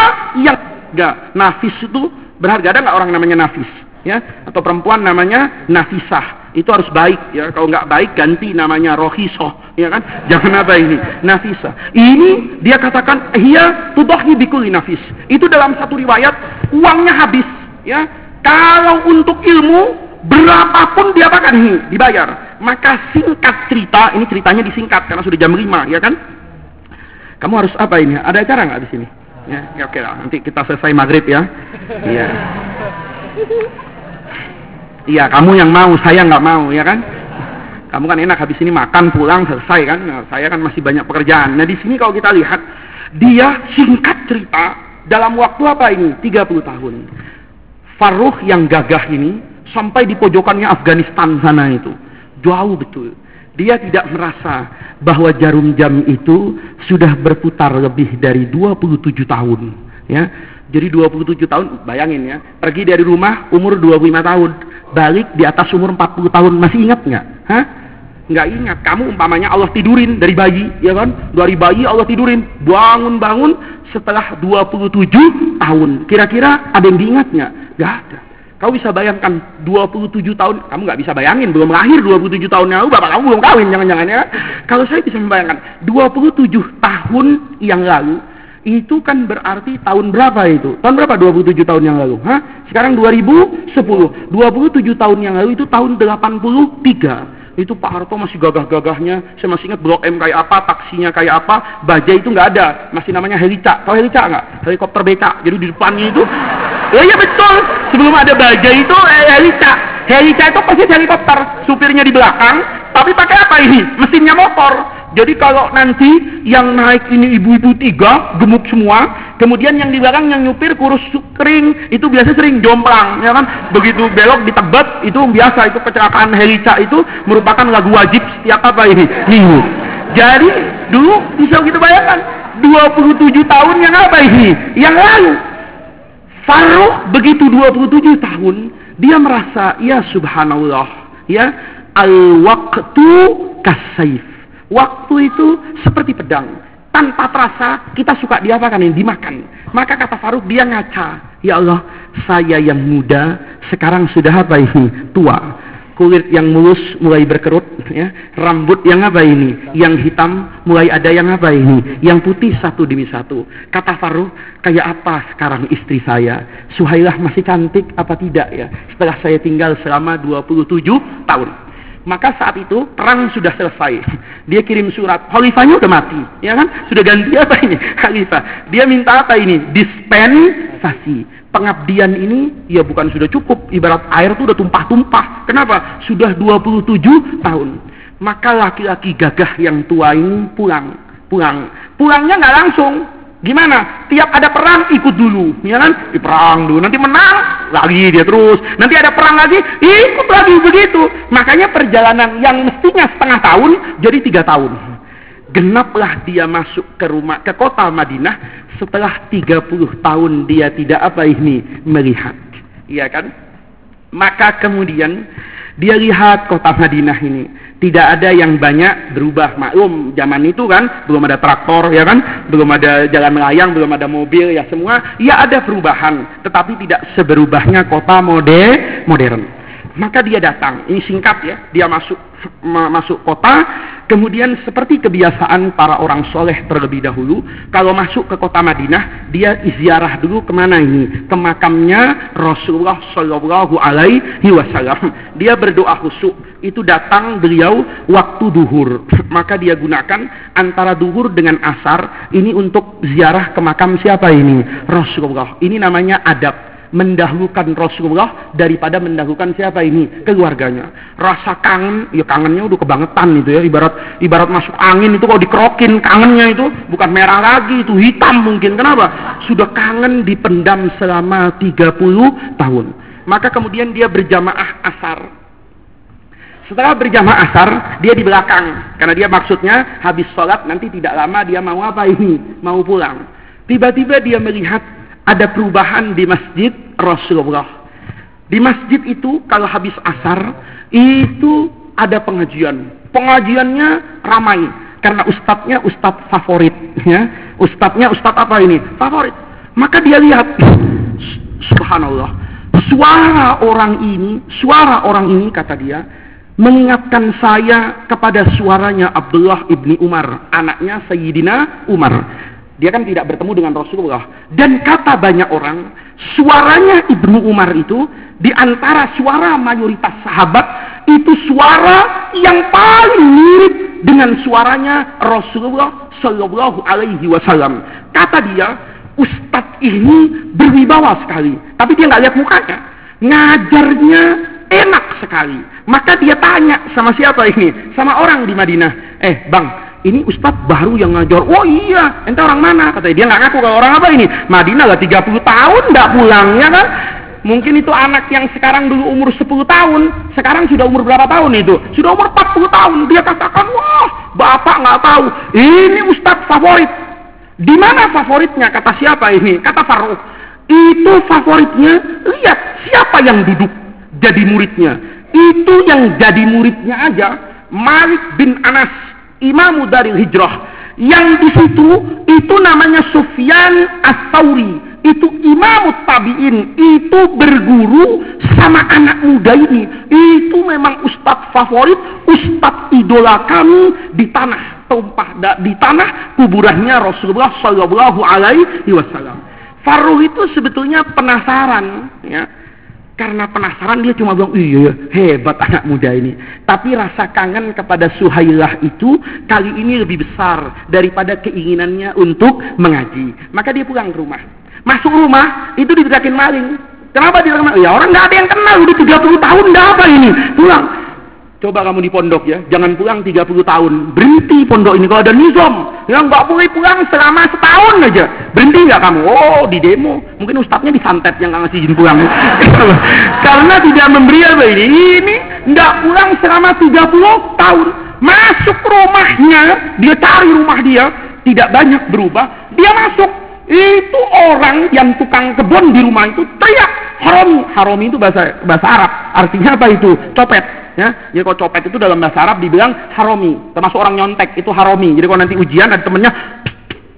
yang gak nafis itu berharga. Ada nggak orang namanya nafis? Ya, atau perempuan namanya nafisah. Itu harus baik ya. Kalau nggak baik ganti namanya rohisoh ya kan? Jangan apa ini nafisa ini dia katakan iya tudohi bikuli nafis. Itu dalam satu riwayat uangnya habis ya. Kalau untuk ilmu berapapun dia akan ini dibayar. Maka singkat cerita ini ceritanya disingkat karena sudah jam 5 ya kan? Kamu harus apa ini? Ada acara nggak di sini? Ya, ya oke lah nanti kita selesai maghrib ya. Iya Iya, kamu yang mau, saya nggak mau, ya kan? Kamu kan enak habis ini makan pulang selesai kan? Nah, saya kan masih banyak pekerjaan. Nah di sini kalau kita lihat, dia singkat cerita dalam waktu apa ini? 30 tahun. Faruh yang gagah ini sampai di pojokannya Afghanistan sana itu jauh betul. Dia tidak merasa bahwa jarum jam itu sudah berputar lebih dari 27 tahun. Ya, jadi 27 tahun, bayangin ya, pergi dari rumah umur 25 tahun balik di atas umur 40 tahun. Masih ingat nggak? Hah? Nggak ingat. Kamu umpamanya Allah tidurin dari bayi, ya kan? Dari bayi Allah tidurin. Bangun-bangun setelah 27 tahun. Kira-kira ada yang diingatnya? Nggak ada. Kau bisa bayangkan 27 tahun, kamu nggak bisa bayangin, belum lahir 27 tahun yang lalu, bapak kamu belum kawin, jangan-jangan ya. Kalau saya bisa membayangkan, 27 tahun yang lalu, itu kan berarti tahun berapa itu? Tahun berapa 27 tahun yang lalu? Hah? Sekarang 2010. 27 tahun yang lalu itu tahun 83. Itu Pak Harto masih gagah-gagahnya. Saya masih ingat Blok M kayak apa, taksinya kayak apa. Bajai itu nggak ada. Masih namanya Helica. Tahu Helica nggak? Helikopter beca. Jadi di depannya itu. Ya iya betul. Sebelum ada bajai itu eh, Helica. Helica itu pasti helikopter. Supirnya di belakang. Tapi pakai apa ini? Mesinnya motor. Jadi kalau nanti yang naik ini ibu-ibu tiga, gemuk semua, kemudian yang di belakang yang nyupir kurus kering, itu biasa sering jomplang, ya kan? Begitu belok di Tebet, itu biasa, itu kecelakaan helica itu merupakan lagu wajib setiap apa ini? Minggu. Jadi dulu bisa kita bayangkan, 27 tahun yang apa ini? Yang lalu. Faruq begitu 27 tahun, dia merasa, ya subhanallah, ya, al-waqtu kasaif Waktu itu seperti pedang. Tanpa terasa kita suka diapakan ini dimakan. Maka kata Faruk dia ngaca. Ya Allah, saya yang muda sekarang sudah apa ini? Tua. Kulit yang mulus mulai berkerut, ya. Rambut yang apa ini? Yang hitam mulai ada yang apa ini? Yang putih satu demi satu. Kata Faruk, kayak apa sekarang istri saya? Suhailah masih cantik apa tidak ya? Setelah saya tinggal selama 27 tahun. Maka saat itu perang sudah selesai. Dia kirim surat. Khalifahnya udah mati, ya kan? Sudah ganti apa ini? Khalifah. Dia minta apa ini? Dispensasi. Pengabdian ini ya bukan sudah cukup. Ibarat air itu udah tumpah-tumpah. Kenapa? Sudah 27 tahun. Maka laki-laki gagah yang tua ini pulang. Pulang. Pulangnya nggak langsung Gimana? Tiap ada perang ikut dulu, ya kan? Di perang dulu, nanti menang lagi dia terus. Nanti ada perang lagi, ikut lagi begitu. Makanya perjalanan yang mestinya setengah tahun jadi tiga tahun. Genaplah dia masuk ke rumah ke kota Madinah setelah 30 tahun dia tidak apa ini melihat. Iya kan? Maka kemudian dia lihat kota Madinah ini. Tidak ada yang banyak berubah. Maklum zaman itu kan belum ada traktor ya kan? Belum ada jalan melayang belum ada mobil ya semua. Ya ada perubahan tetapi tidak seberubahnya kota mode modern maka dia datang ini singkat ya dia masuk masuk kota Kemudian seperti kebiasaan para orang soleh terlebih dahulu, kalau masuk ke kota Madinah, dia ziarah dulu ke mana ini? Ke makamnya Rasulullah Shallallahu Alaihi Wasallam. Dia berdoa khusyuk. Itu datang beliau waktu duhur. Maka dia gunakan antara duhur dengan asar ini untuk ziarah ke makam siapa ini? Rasulullah. Ini namanya adab mendahulukan Rasulullah daripada mendahulukan siapa ini keluarganya rasa kangen ya kangennya udah kebangetan itu ya ibarat ibarat masuk angin itu kalau dikerokin kangennya itu bukan merah lagi itu hitam mungkin kenapa sudah kangen dipendam selama 30 tahun maka kemudian dia berjamaah asar setelah berjamaah asar, dia di belakang. Karena dia maksudnya habis sholat nanti tidak lama dia mau apa ini? Mau pulang. Tiba-tiba dia melihat ada perubahan di masjid Rasulullah. Di masjid itu kalau habis asar itu ada pengajian. Pengajiannya ramai karena ustadznya ustadz favorit ya. Ustadznya ustadz apa ini? Favorit. Maka dia lihat subhanallah. Suara orang ini, suara orang ini kata dia mengingatkan saya kepada suaranya Abdullah ibni Umar, anaknya Sayyidina Umar. Dia kan tidak bertemu dengan Rasulullah. Dan kata banyak orang, suaranya Ibnu Umar itu di antara suara mayoritas sahabat itu suara yang paling mirip dengan suaranya Rasulullah Shallallahu Alaihi Wasallam. Kata dia, Ustadz ini berwibawa sekali, tapi dia nggak lihat mukanya. Ngajarnya enak sekali. Maka dia tanya sama siapa ini? Sama orang di Madinah. Eh, bang, ini ustadz baru yang ngajar. Oh iya, ente orang mana? Kata dia nggak ngaku kalau orang apa ini. Madinah lah 30 tahun nggak pulang ya kan? Mungkin itu anak yang sekarang dulu umur 10 tahun, sekarang sudah umur berapa tahun itu? Sudah umur 40 tahun. Dia katakan, wah, bapak nggak tahu. Ini ustadz favorit. Di mana favoritnya? Kata siapa ini? Kata Farouk. Itu favoritnya, lihat siapa yang duduk jadi muridnya. Itu yang jadi muridnya aja Malik bin Anas, imamu dari hijrah. Yang di situ itu namanya Sufyan As-Sauri. Itu imam tabi'in. Itu berguru sama anak muda ini. Itu memang ustadz favorit, ustadz idola kami di tanah tumpah di tanah kuburannya Rasulullah Shallallahu Alaihi Wasallam. Faruh itu sebetulnya penasaran, ya karena penasaran dia cuma bilang, iya hebat anak muda ini. Tapi rasa kangen kepada Suhailah itu kali ini lebih besar daripada keinginannya untuk mengaji. Maka dia pulang ke rumah. Masuk rumah itu diteriakin maling. Kenapa dia maling? Ya orang nggak ada yang kenal, udah 30 tahun nggak apa ini. Pulang. Coba kamu di pondok ya, jangan pulang 30 tahun. Berhenti pondok ini kalau ada nizam. Ya nggak boleh pulang selama setahun aja. Berhenti nggak kamu? Oh, di demo. Mungkin ustadznya disantet yang nggak ngasih izin pulang. Karena tidak memberi apa ini. Ini nggak pulang selama 30 tahun. Masuk rumahnya, dia cari rumah dia, tidak banyak berubah. Dia masuk. Itu orang yang tukang kebun di rumah itu teriak haromi. Haromi itu bahasa bahasa Arab. Artinya apa itu? Copet Ya, jadi kalau copet itu dalam bahasa Arab dibilang haromi, termasuk orang nyontek itu haromi. Jadi kalau nanti ujian ada temennya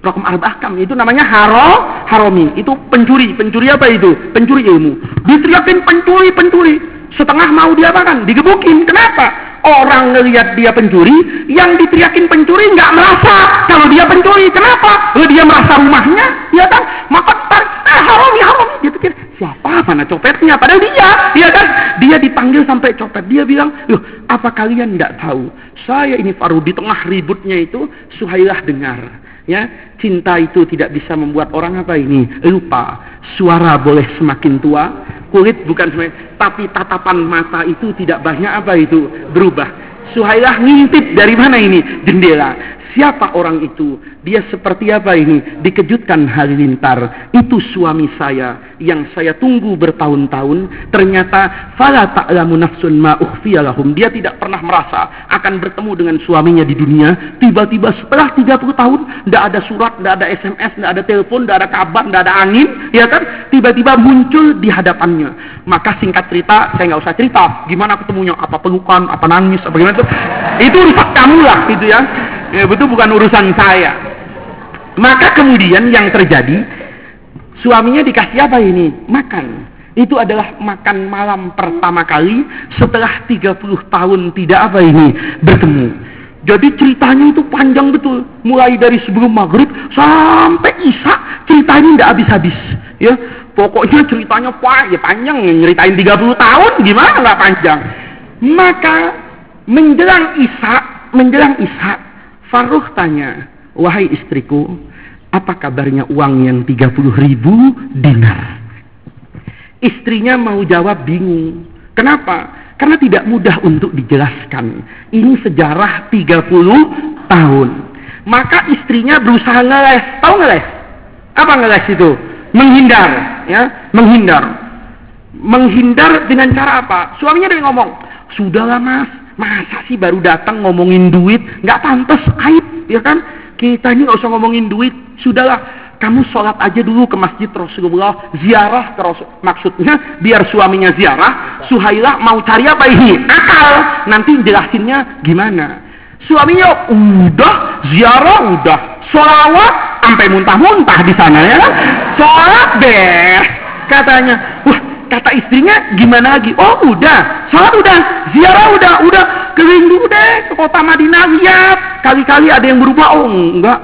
rokum arbahkam itu namanya haro haromi. Itu pencuri. Pencuri apa itu? Pencuri ilmu. Diteriakin pencuri pencuri setengah mau diapakan? Digebukin. Kenapa orang ngelihat dia pencuri yang diteriakin pencuri nggak merasa kalau dia pencuri. Kenapa? Oh, dia merasa rumahnya ya kan? Maka tarik eh, haromi haromi dia pikir siapa? Mana copetnya? Padahal dia dia kan? Dia dipanggil sampai copet. Dia bilang loh apa kalian tidak tahu? Saya ini Faru di tengah ributnya itu Suhailah dengar ya cinta itu tidak bisa membuat orang apa ini? Lupa. Suara boleh semakin tua kulit bukan semakin tapi tatapan mata itu tidak banyak apa itu? Berubah Suhailah ngintip dari mana ini jendela Siapa orang itu? Dia seperti apa ini? Dikejutkan halilintar. Itu suami saya yang saya tunggu bertahun-tahun. Ternyata fala ta'lamu nafsun ma. Dia tidak pernah merasa akan bertemu dengan suaminya di dunia. Tiba-tiba setelah 30 tahun, tidak ada surat, tidak ada SMS, tidak ada telepon, tidak ada kabar, tidak ada angin, ya kan? Tiba-tiba muncul di hadapannya. Maka singkat cerita, saya nggak usah cerita. Gimana ketemunya? Apa pelukan? Apa nangis? Apa gimana itu? Urusan kamu lah, gitu ya. Ya, itu bukan urusan saya. Maka kemudian yang terjadi suaminya dikasih apa ini? Makan. Itu adalah makan malam pertama kali setelah 30 tahun tidak apa ini bertemu. Jadi ceritanya itu panjang betul. Mulai dari sebelum maghrib sampai isya cerita ini tidak habis-habis ya. Pokoknya ceritanya wah ya panjang nyeritain 30 tahun gimana nggak panjang? Maka menjelang isya menjelang isya Faruh tanya, wahai istriku, apa kabarnya uang yang 30 ribu dinar? Istrinya mau jawab bingung. Kenapa? Karena tidak mudah untuk dijelaskan. Ini sejarah 30 tahun. Maka istrinya berusaha ngeles. Tahu ngeles? Apa ngeles itu? Menghindar. ya, Menghindar. Menghindar dengan cara apa? Suaminya dia ngomong, Sudahlah mas, Masa sih baru datang ngomongin duit? Nggak pantas, aib, ya kan? Kita ini nggak usah ngomongin duit. Sudahlah, kamu sholat aja dulu ke masjid Rasulullah, ziarah ke Rasul. Maksudnya biar suaminya ziarah, Suhailah mau cari apa ini? Akal. Nanti jelasinnya gimana? Suaminya udah ziarah udah, sholawat sampai muntah-muntah di sana ya kan? Sholat deh, katanya. Wah, Kata istrinya, gimana lagi? Oh udah, sholat udah, ziarah udah, udah keliling dulu deh ke kota Madinah lihat. Kali-kali ada yang berubah, oh enggak.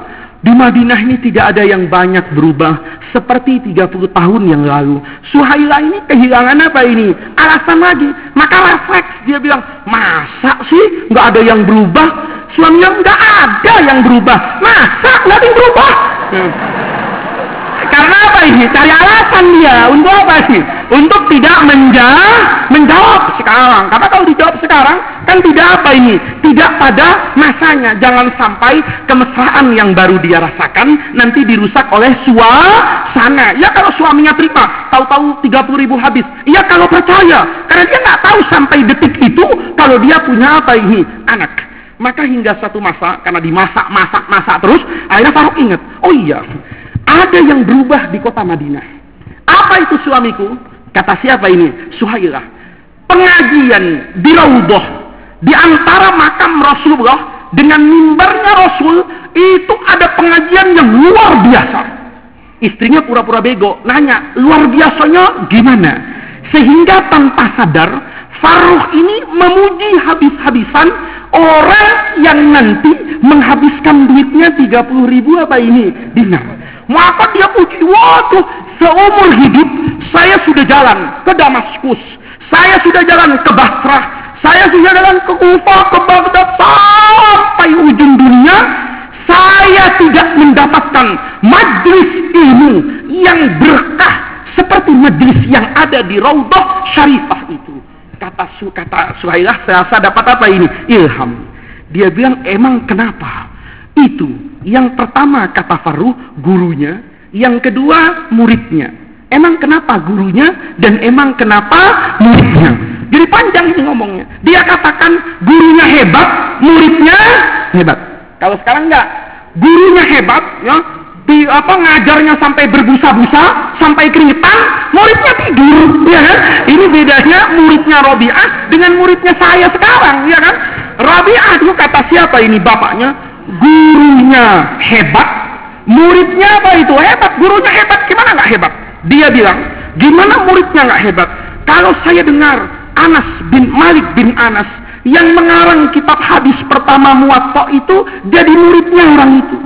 Di Madinah ini tidak ada yang banyak berubah seperti 30 tahun yang lalu. Suhaila ini kehilangan apa ini? Alasan lagi. Maka refleks dia bilang, masa sih nggak ada yang berubah? Suaminya nggak ada yang berubah. Masa nggak ada yang berubah? Hmm. Karena apa ini? Cari alasan dia. Untuk apa sih? Untuk tidak menjawab, menjawab sekarang. Karena kalau dijawab sekarang, kan tidak apa ini? Tidak pada masanya. Jangan sampai kemesraan yang baru dia rasakan, nanti dirusak oleh suasana. Ya kalau suaminya terima, tahu-tahu 30 ribu habis. Ya kalau percaya. Karena dia nggak tahu sampai detik itu, kalau dia punya apa ini? Anak. Maka hingga satu masa, karena dimasak, masak, masak terus, akhirnya Faruk ingat, oh iya, ada yang berubah di kota Madinah. Apa itu suamiku? Kata siapa ini? Suhailah. pengajian di Raudhah di antara makam Rasulullah dengan mimbarnya Rasul itu ada pengajian yang luar biasa. Istrinya pura-pura bego, nanya, luar biasanya gimana? Sehingga tanpa sadar, Faruh ini memuji habis-habisan orang yang nanti menghabiskan duitnya 30 ribu apa ini dinar. Maka dia puji, waduh, seumur hidup saya sudah jalan ke Damaskus, saya sudah jalan ke Basrah, saya sudah jalan ke Kufa, ke Baghdad, sampai ujung dunia, saya tidak mendapatkan majlis ilmu yang berkah seperti majlis yang ada di Raudhah Syarifah itu. Kata su, kata Suhailah, saya dapat apa ini? Ilham. Dia bilang, emang kenapa? Itu. Yang pertama kata Faruh, gurunya. Yang kedua, muridnya. Emang kenapa gurunya dan emang kenapa muridnya? Jadi panjang ini ngomongnya. Dia katakan gurunya hebat, muridnya hebat. Kalau sekarang enggak, gurunya hebat, ya, di apa ngajarnya sampai berbusa-busa, sampai keringetan, muridnya tidur, ya kan? Ini bedanya muridnya Robiah dengan muridnya saya sekarang, ya kan? Robiah itu kata siapa ini bapaknya? Gurunya hebat, muridnya apa itu hebat? Gurunya hebat, gimana nggak hebat? Dia bilang, gimana muridnya nggak hebat? Kalau saya dengar Anas bin Malik bin Anas yang mengarang kitab hadis pertama Muwatta itu jadi muridnya orang itu.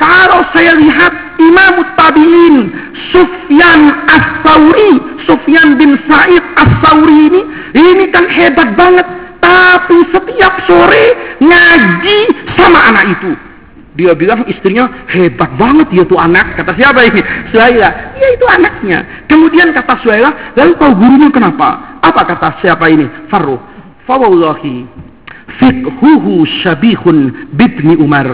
Kalau saya lihat Imam Tabi'in Sufyan As-Sauri, Sufyan bin Sa'id As-Sauri ini, ini kan hebat banget. Tapi setiap sore ngaji sama anak itu. Dia bilang istrinya hebat banget ya tuh anak. Kata siapa ini? Suhaila. Ya itu anaknya. Kemudian kata Suhaila, lalu tahu gurunya kenapa? Apa kata siapa ini? Farruh. Fawallahi fiqhuhu syabihun bibni Umar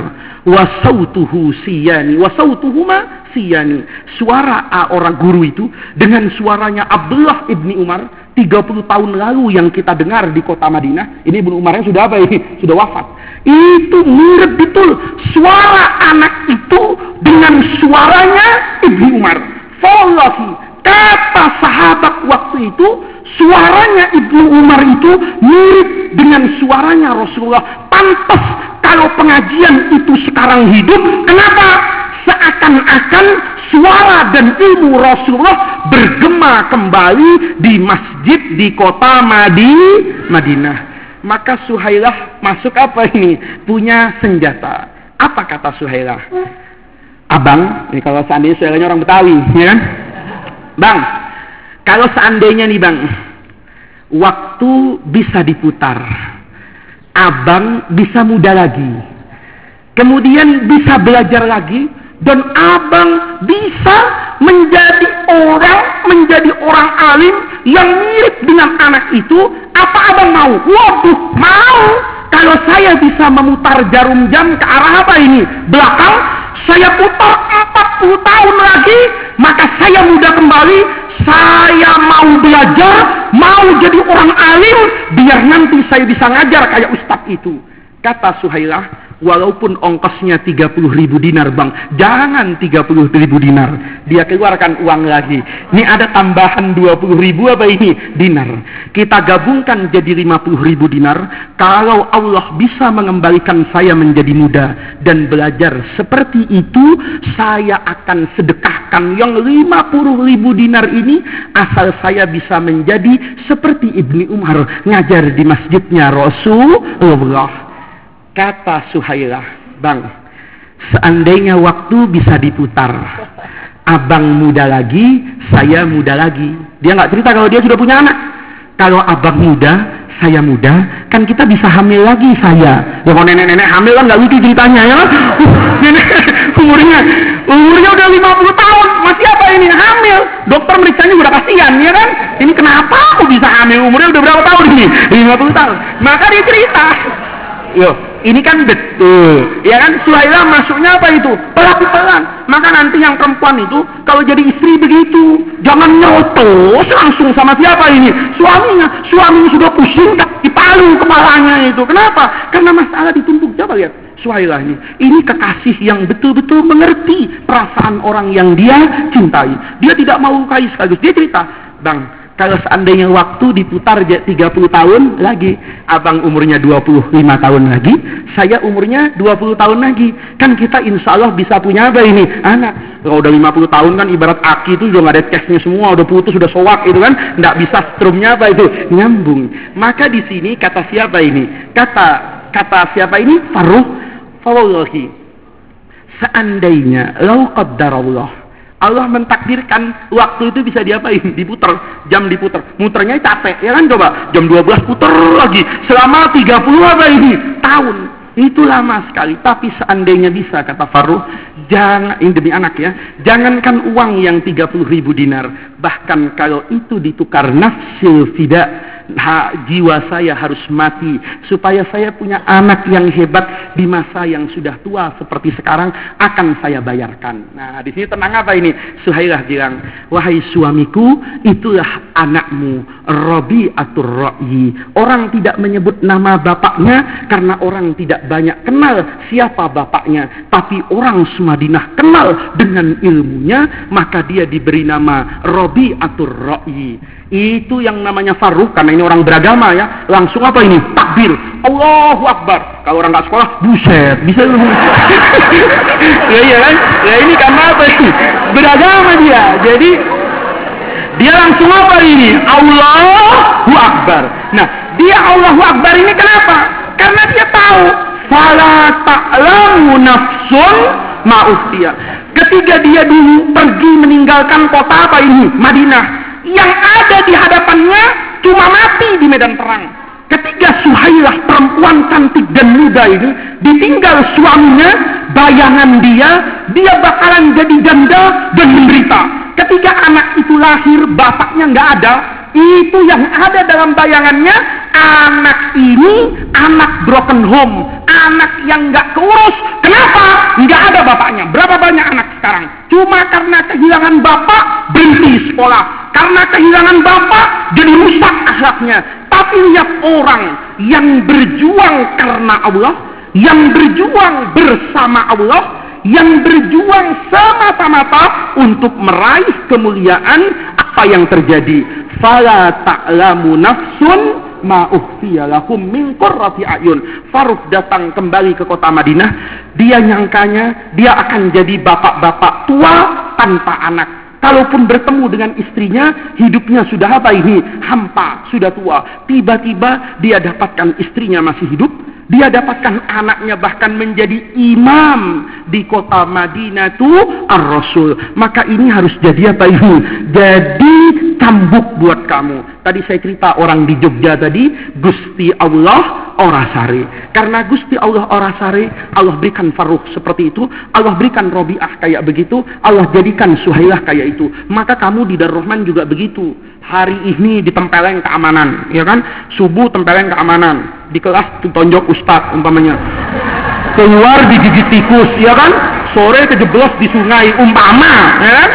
wa sautuhu siyani wa sautuhuma siyani. Suara orang guru itu dengan suaranya Abdullah ibni Umar 30 tahun lalu yang kita dengar di kota Madinah. Ini ibnu Umarnya sudah apa ini? Sudah wafat. Itu mirip betul suara anak itu dengan suaranya ibni Umar. Wallahi kata sahabat waktu itu suaranya Ibnu Umar itu mirip dengan suaranya Rasulullah. Pantas kalau pengajian itu sekarang hidup, kenapa? Seakan-akan suara dan ilmu Rasulullah bergema kembali di masjid di kota Madi, Madinah. Maka Suhailah masuk apa ini? Punya senjata. Apa kata Suhailah? Abang, ini kalau seandainya Suhailahnya orang Betawi, ya kan? Bang, kalau seandainya nih bang, waktu bisa diputar. Abang bisa muda lagi. Kemudian bisa belajar lagi. Dan abang bisa menjadi orang, menjadi orang alim yang mirip dengan anak itu. Apa abang mau? Waduh, mau. Kalau saya bisa memutar jarum jam ke arah apa ini? Belakang, saya putar 40 tahun lagi, maka saya muda kembali, saya mau belajar, mau jadi orang alim, biar nanti saya bisa ngajar kayak ustadz itu. Kata Suhailah, walaupun ongkosnya 30 ribu dinar bang. Jangan 30 ribu dinar. Dia keluarkan uang lagi. Ini ada tambahan 20 ribu apa ini? Dinar. Kita gabungkan jadi 50 ribu dinar. Kalau Allah bisa mengembalikan saya menjadi muda dan belajar seperti itu saya akan sedekahkan yang 50 ribu dinar ini asal saya bisa menjadi seperti Ibni Umar ngajar di masjidnya Rasulullah Kata Suhailah, Bang, seandainya waktu bisa diputar, abang muda lagi, saya muda lagi. Dia nggak cerita kalau dia sudah punya anak. Kalau abang muda, saya muda, kan kita bisa hamil lagi saya. Ya kalau nenek-nenek hamil kan nggak lucu ceritanya ya. nenek umurnya umurnya udah 50 tahun, masih apa ini hamil? Dokter meriksanya udah kasihan ya kan? Ini kenapa aku bisa hamil umurnya udah berapa tahun ini? 50 tahun. Maka dia cerita, Yo, ini kan betul. Ya kan Suhaila masuknya apa itu? Pelan-pelan. Maka nanti yang perempuan itu kalau jadi istri begitu, jangan nyotos langsung sama siapa ini? Suaminya. Suaminya sudah pusing di palu kepalanya itu. Kenapa? Karena masalah ditumpuk. Coba lihat Suhaila ini. Ini kekasih yang betul-betul mengerti perasaan orang yang dia cintai. Dia tidak mau lukai sekaligus. Dia cerita, Bang, Kalau seandainya waktu diputar 30 tahun lagi, abang umurnya 25 tahun lagi, saya umurnya 20 tahun lagi. Kan kita insya Allah bisa punya apa ini? Anak. Kalau udah 50 tahun kan ibarat aki itu juga nggak ada cashnya semua, udah putus, sudah sowak itu kan, nggak bisa strumnya apa itu nyambung. Maka di sini kata siapa ini? Kata kata siapa ini? Faruh. Fawallahi. Seandainya lau qaddarallah Allah mentakdirkan waktu itu bisa diapain? Diputer, jam diputer. Muternya capek, ya kan coba. Jam 12 puter lagi. Selama 30 apa ini? Tahun. Itu lama sekali. Tapi seandainya bisa, kata Faruh, jangan, ini demi anak ya, jangankan uang yang 30 ribu dinar. Bahkan kalau itu ditukar nafsil tidak ha, jiwa saya harus mati supaya saya punya anak yang hebat di masa yang sudah tua seperti sekarang akan saya bayarkan. Nah, di sini tenang apa ini? Suhailah bilang, "Wahai suamiku, itulah anakmu, Robi atur Ro'i." Orang tidak menyebut nama bapaknya karena orang tidak banyak kenal siapa bapaknya, tapi orang Sumadinah kenal dengan ilmunya, maka dia diberi nama Robi atur Ro'i. Itu yang namanya faruh karena ini orang beragama ya. Langsung apa ini? Takbir. Allahu Akbar. Kalau orang nggak sekolah, buset, bisa ya iya kan? Ya ini karena apa ini? Beragama dia. Jadi dia langsung apa ini? Allahu Akbar. Nah, dia Allahu Akbar ini kenapa? Karena dia tahu fala ta'lamu nafsun ma'uftiya. Ketika dia dulu pergi meninggalkan kota apa ini? Madinah yang ada di hadapannya cuma mati di medan perang. Ketika Suhailah perempuan cantik dan muda ini ditinggal suaminya, bayangan dia, dia bakalan jadi janda dan menderita. Ketika anak itu lahir, bapaknya nggak ada, itu yang ada dalam bayangannya, anak ini anak broken home, anak yang nggak keurus. Kenapa? Nggak ada bapaknya. Berapa banyak anak sekarang? Cuma karena kehilangan bapak berhenti sekolah karena kehilangan bapak jadi rusak akhlaknya. Tapi lihat orang yang berjuang karena Allah, yang berjuang bersama Allah, yang berjuang semata-mata untuk meraih kemuliaan apa yang terjadi. Fala ta'lamu nafsun ma min qurrati ayun. Faruk datang kembali ke kota Madinah, dia nyangkanya dia akan jadi bapak-bapak tua tanpa anak Kalaupun bertemu dengan istrinya, hidupnya sudah apa ini? Hampa, sudah tua. Tiba-tiba dia dapatkan istrinya masih hidup, dia dapatkan anaknya bahkan menjadi imam di kota Madinah itu Ar-Rasul. Maka ini harus jadi apa ini? Jadi cambuk buat kamu. Tadi saya cerita orang di Jogja tadi, Gusti Allah Orasari. Karena Gusti Allah Orasari, Allah berikan Faruh seperti itu, Allah berikan Robiah kayak begitu, Allah jadikan Suhailah kayak itu. Maka kamu di Darrohman juga begitu. Hari ini di tempeleng keamanan, ya kan? Subuh tempeleng keamanan, di kelas ditonjok ustaz umpamanya. Keluar digigit tikus, ya kan? Sore kejeblos di sungai umpama, ya kan?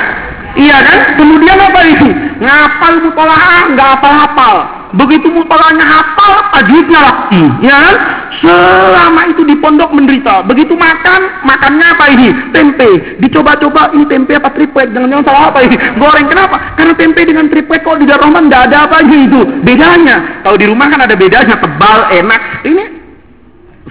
Iya kan? Kemudian apa itu? Ngapal mutolaah, nggak hafal-hafal Begitu mutolanya hafal, tajwidnya laki, ya kan? Selama itu di pondok menderita. Begitu makan, makannya apa ini? Tempe. Dicoba-coba ini tempe apa triplek? Jangan-jangan salah apa ini? Goreng kenapa? Karena tempe dengan triplek kok di Darrohman tidak ada apa itu. Bedanya. Kalau di rumah kan ada bedanya, tebal, enak. Ini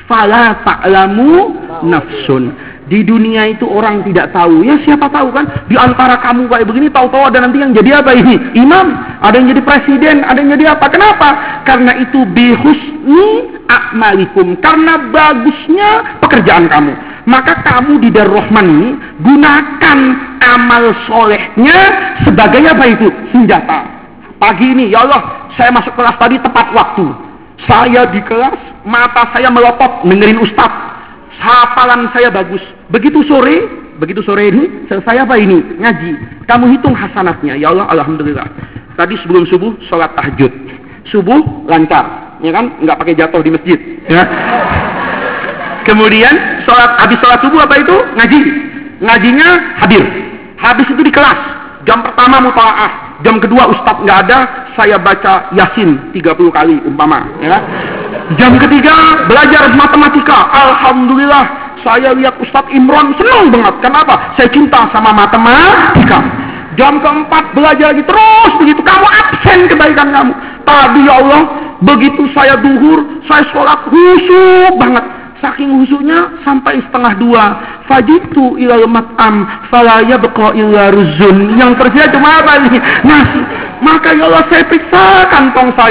fala ta'lamu nafsun. Di dunia itu orang tidak tahu. Ya siapa tahu kan? Di antara kamu kayak begini tahu-tahu ada nanti yang jadi apa ini? Imam. Ada yang jadi presiden. Ada yang jadi apa? Kenapa? Karena itu bihusni akmalikum. Karena bagusnya pekerjaan kamu. Maka kamu di Darrohman ini gunakan amal solehnya sebagai apa itu? Senjata. Pagi ini, ya Allah, saya masuk kelas tadi tepat waktu. Saya di kelas, mata saya melotot dengerin ustadz hafalan saya bagus. Begitu sore, begitu sore ini selesai apa ini? Ngaji. Kamu hitung hasanatnya. Ya Allah, alhamdulillah. Tadi sebelum subuh sholat tahajud. Subuh lancar, ya kan? Nggak pakai jatuh di masjid. Ya. Kemudian sholat habis sholat subuh apa itu? Ngaji. Ngajinya hadir. Habis itu di kelas. Jam pertama mutalaah. Jam kedua ustadz nggak ada, saya baca Yasin 30 kali umpama. Ya. Jam ketiga belajar matematika. Alhamdulillah saya lihat Ustadz Imron senang banget. Kenapa? Saya cinta sama matematika. jam keempat belajar lagi terus begitu kamu absen kebaikan kamu tadi ya Allah begitu saya duhur saya sholat khusyuk banget saking khusyuknya sampai setengah dua. Fajitu ilal mat'am falaya beko illa ruzun yang tersisa cuma apa ini? Nasi maka ya Allah saya periksa kantong saya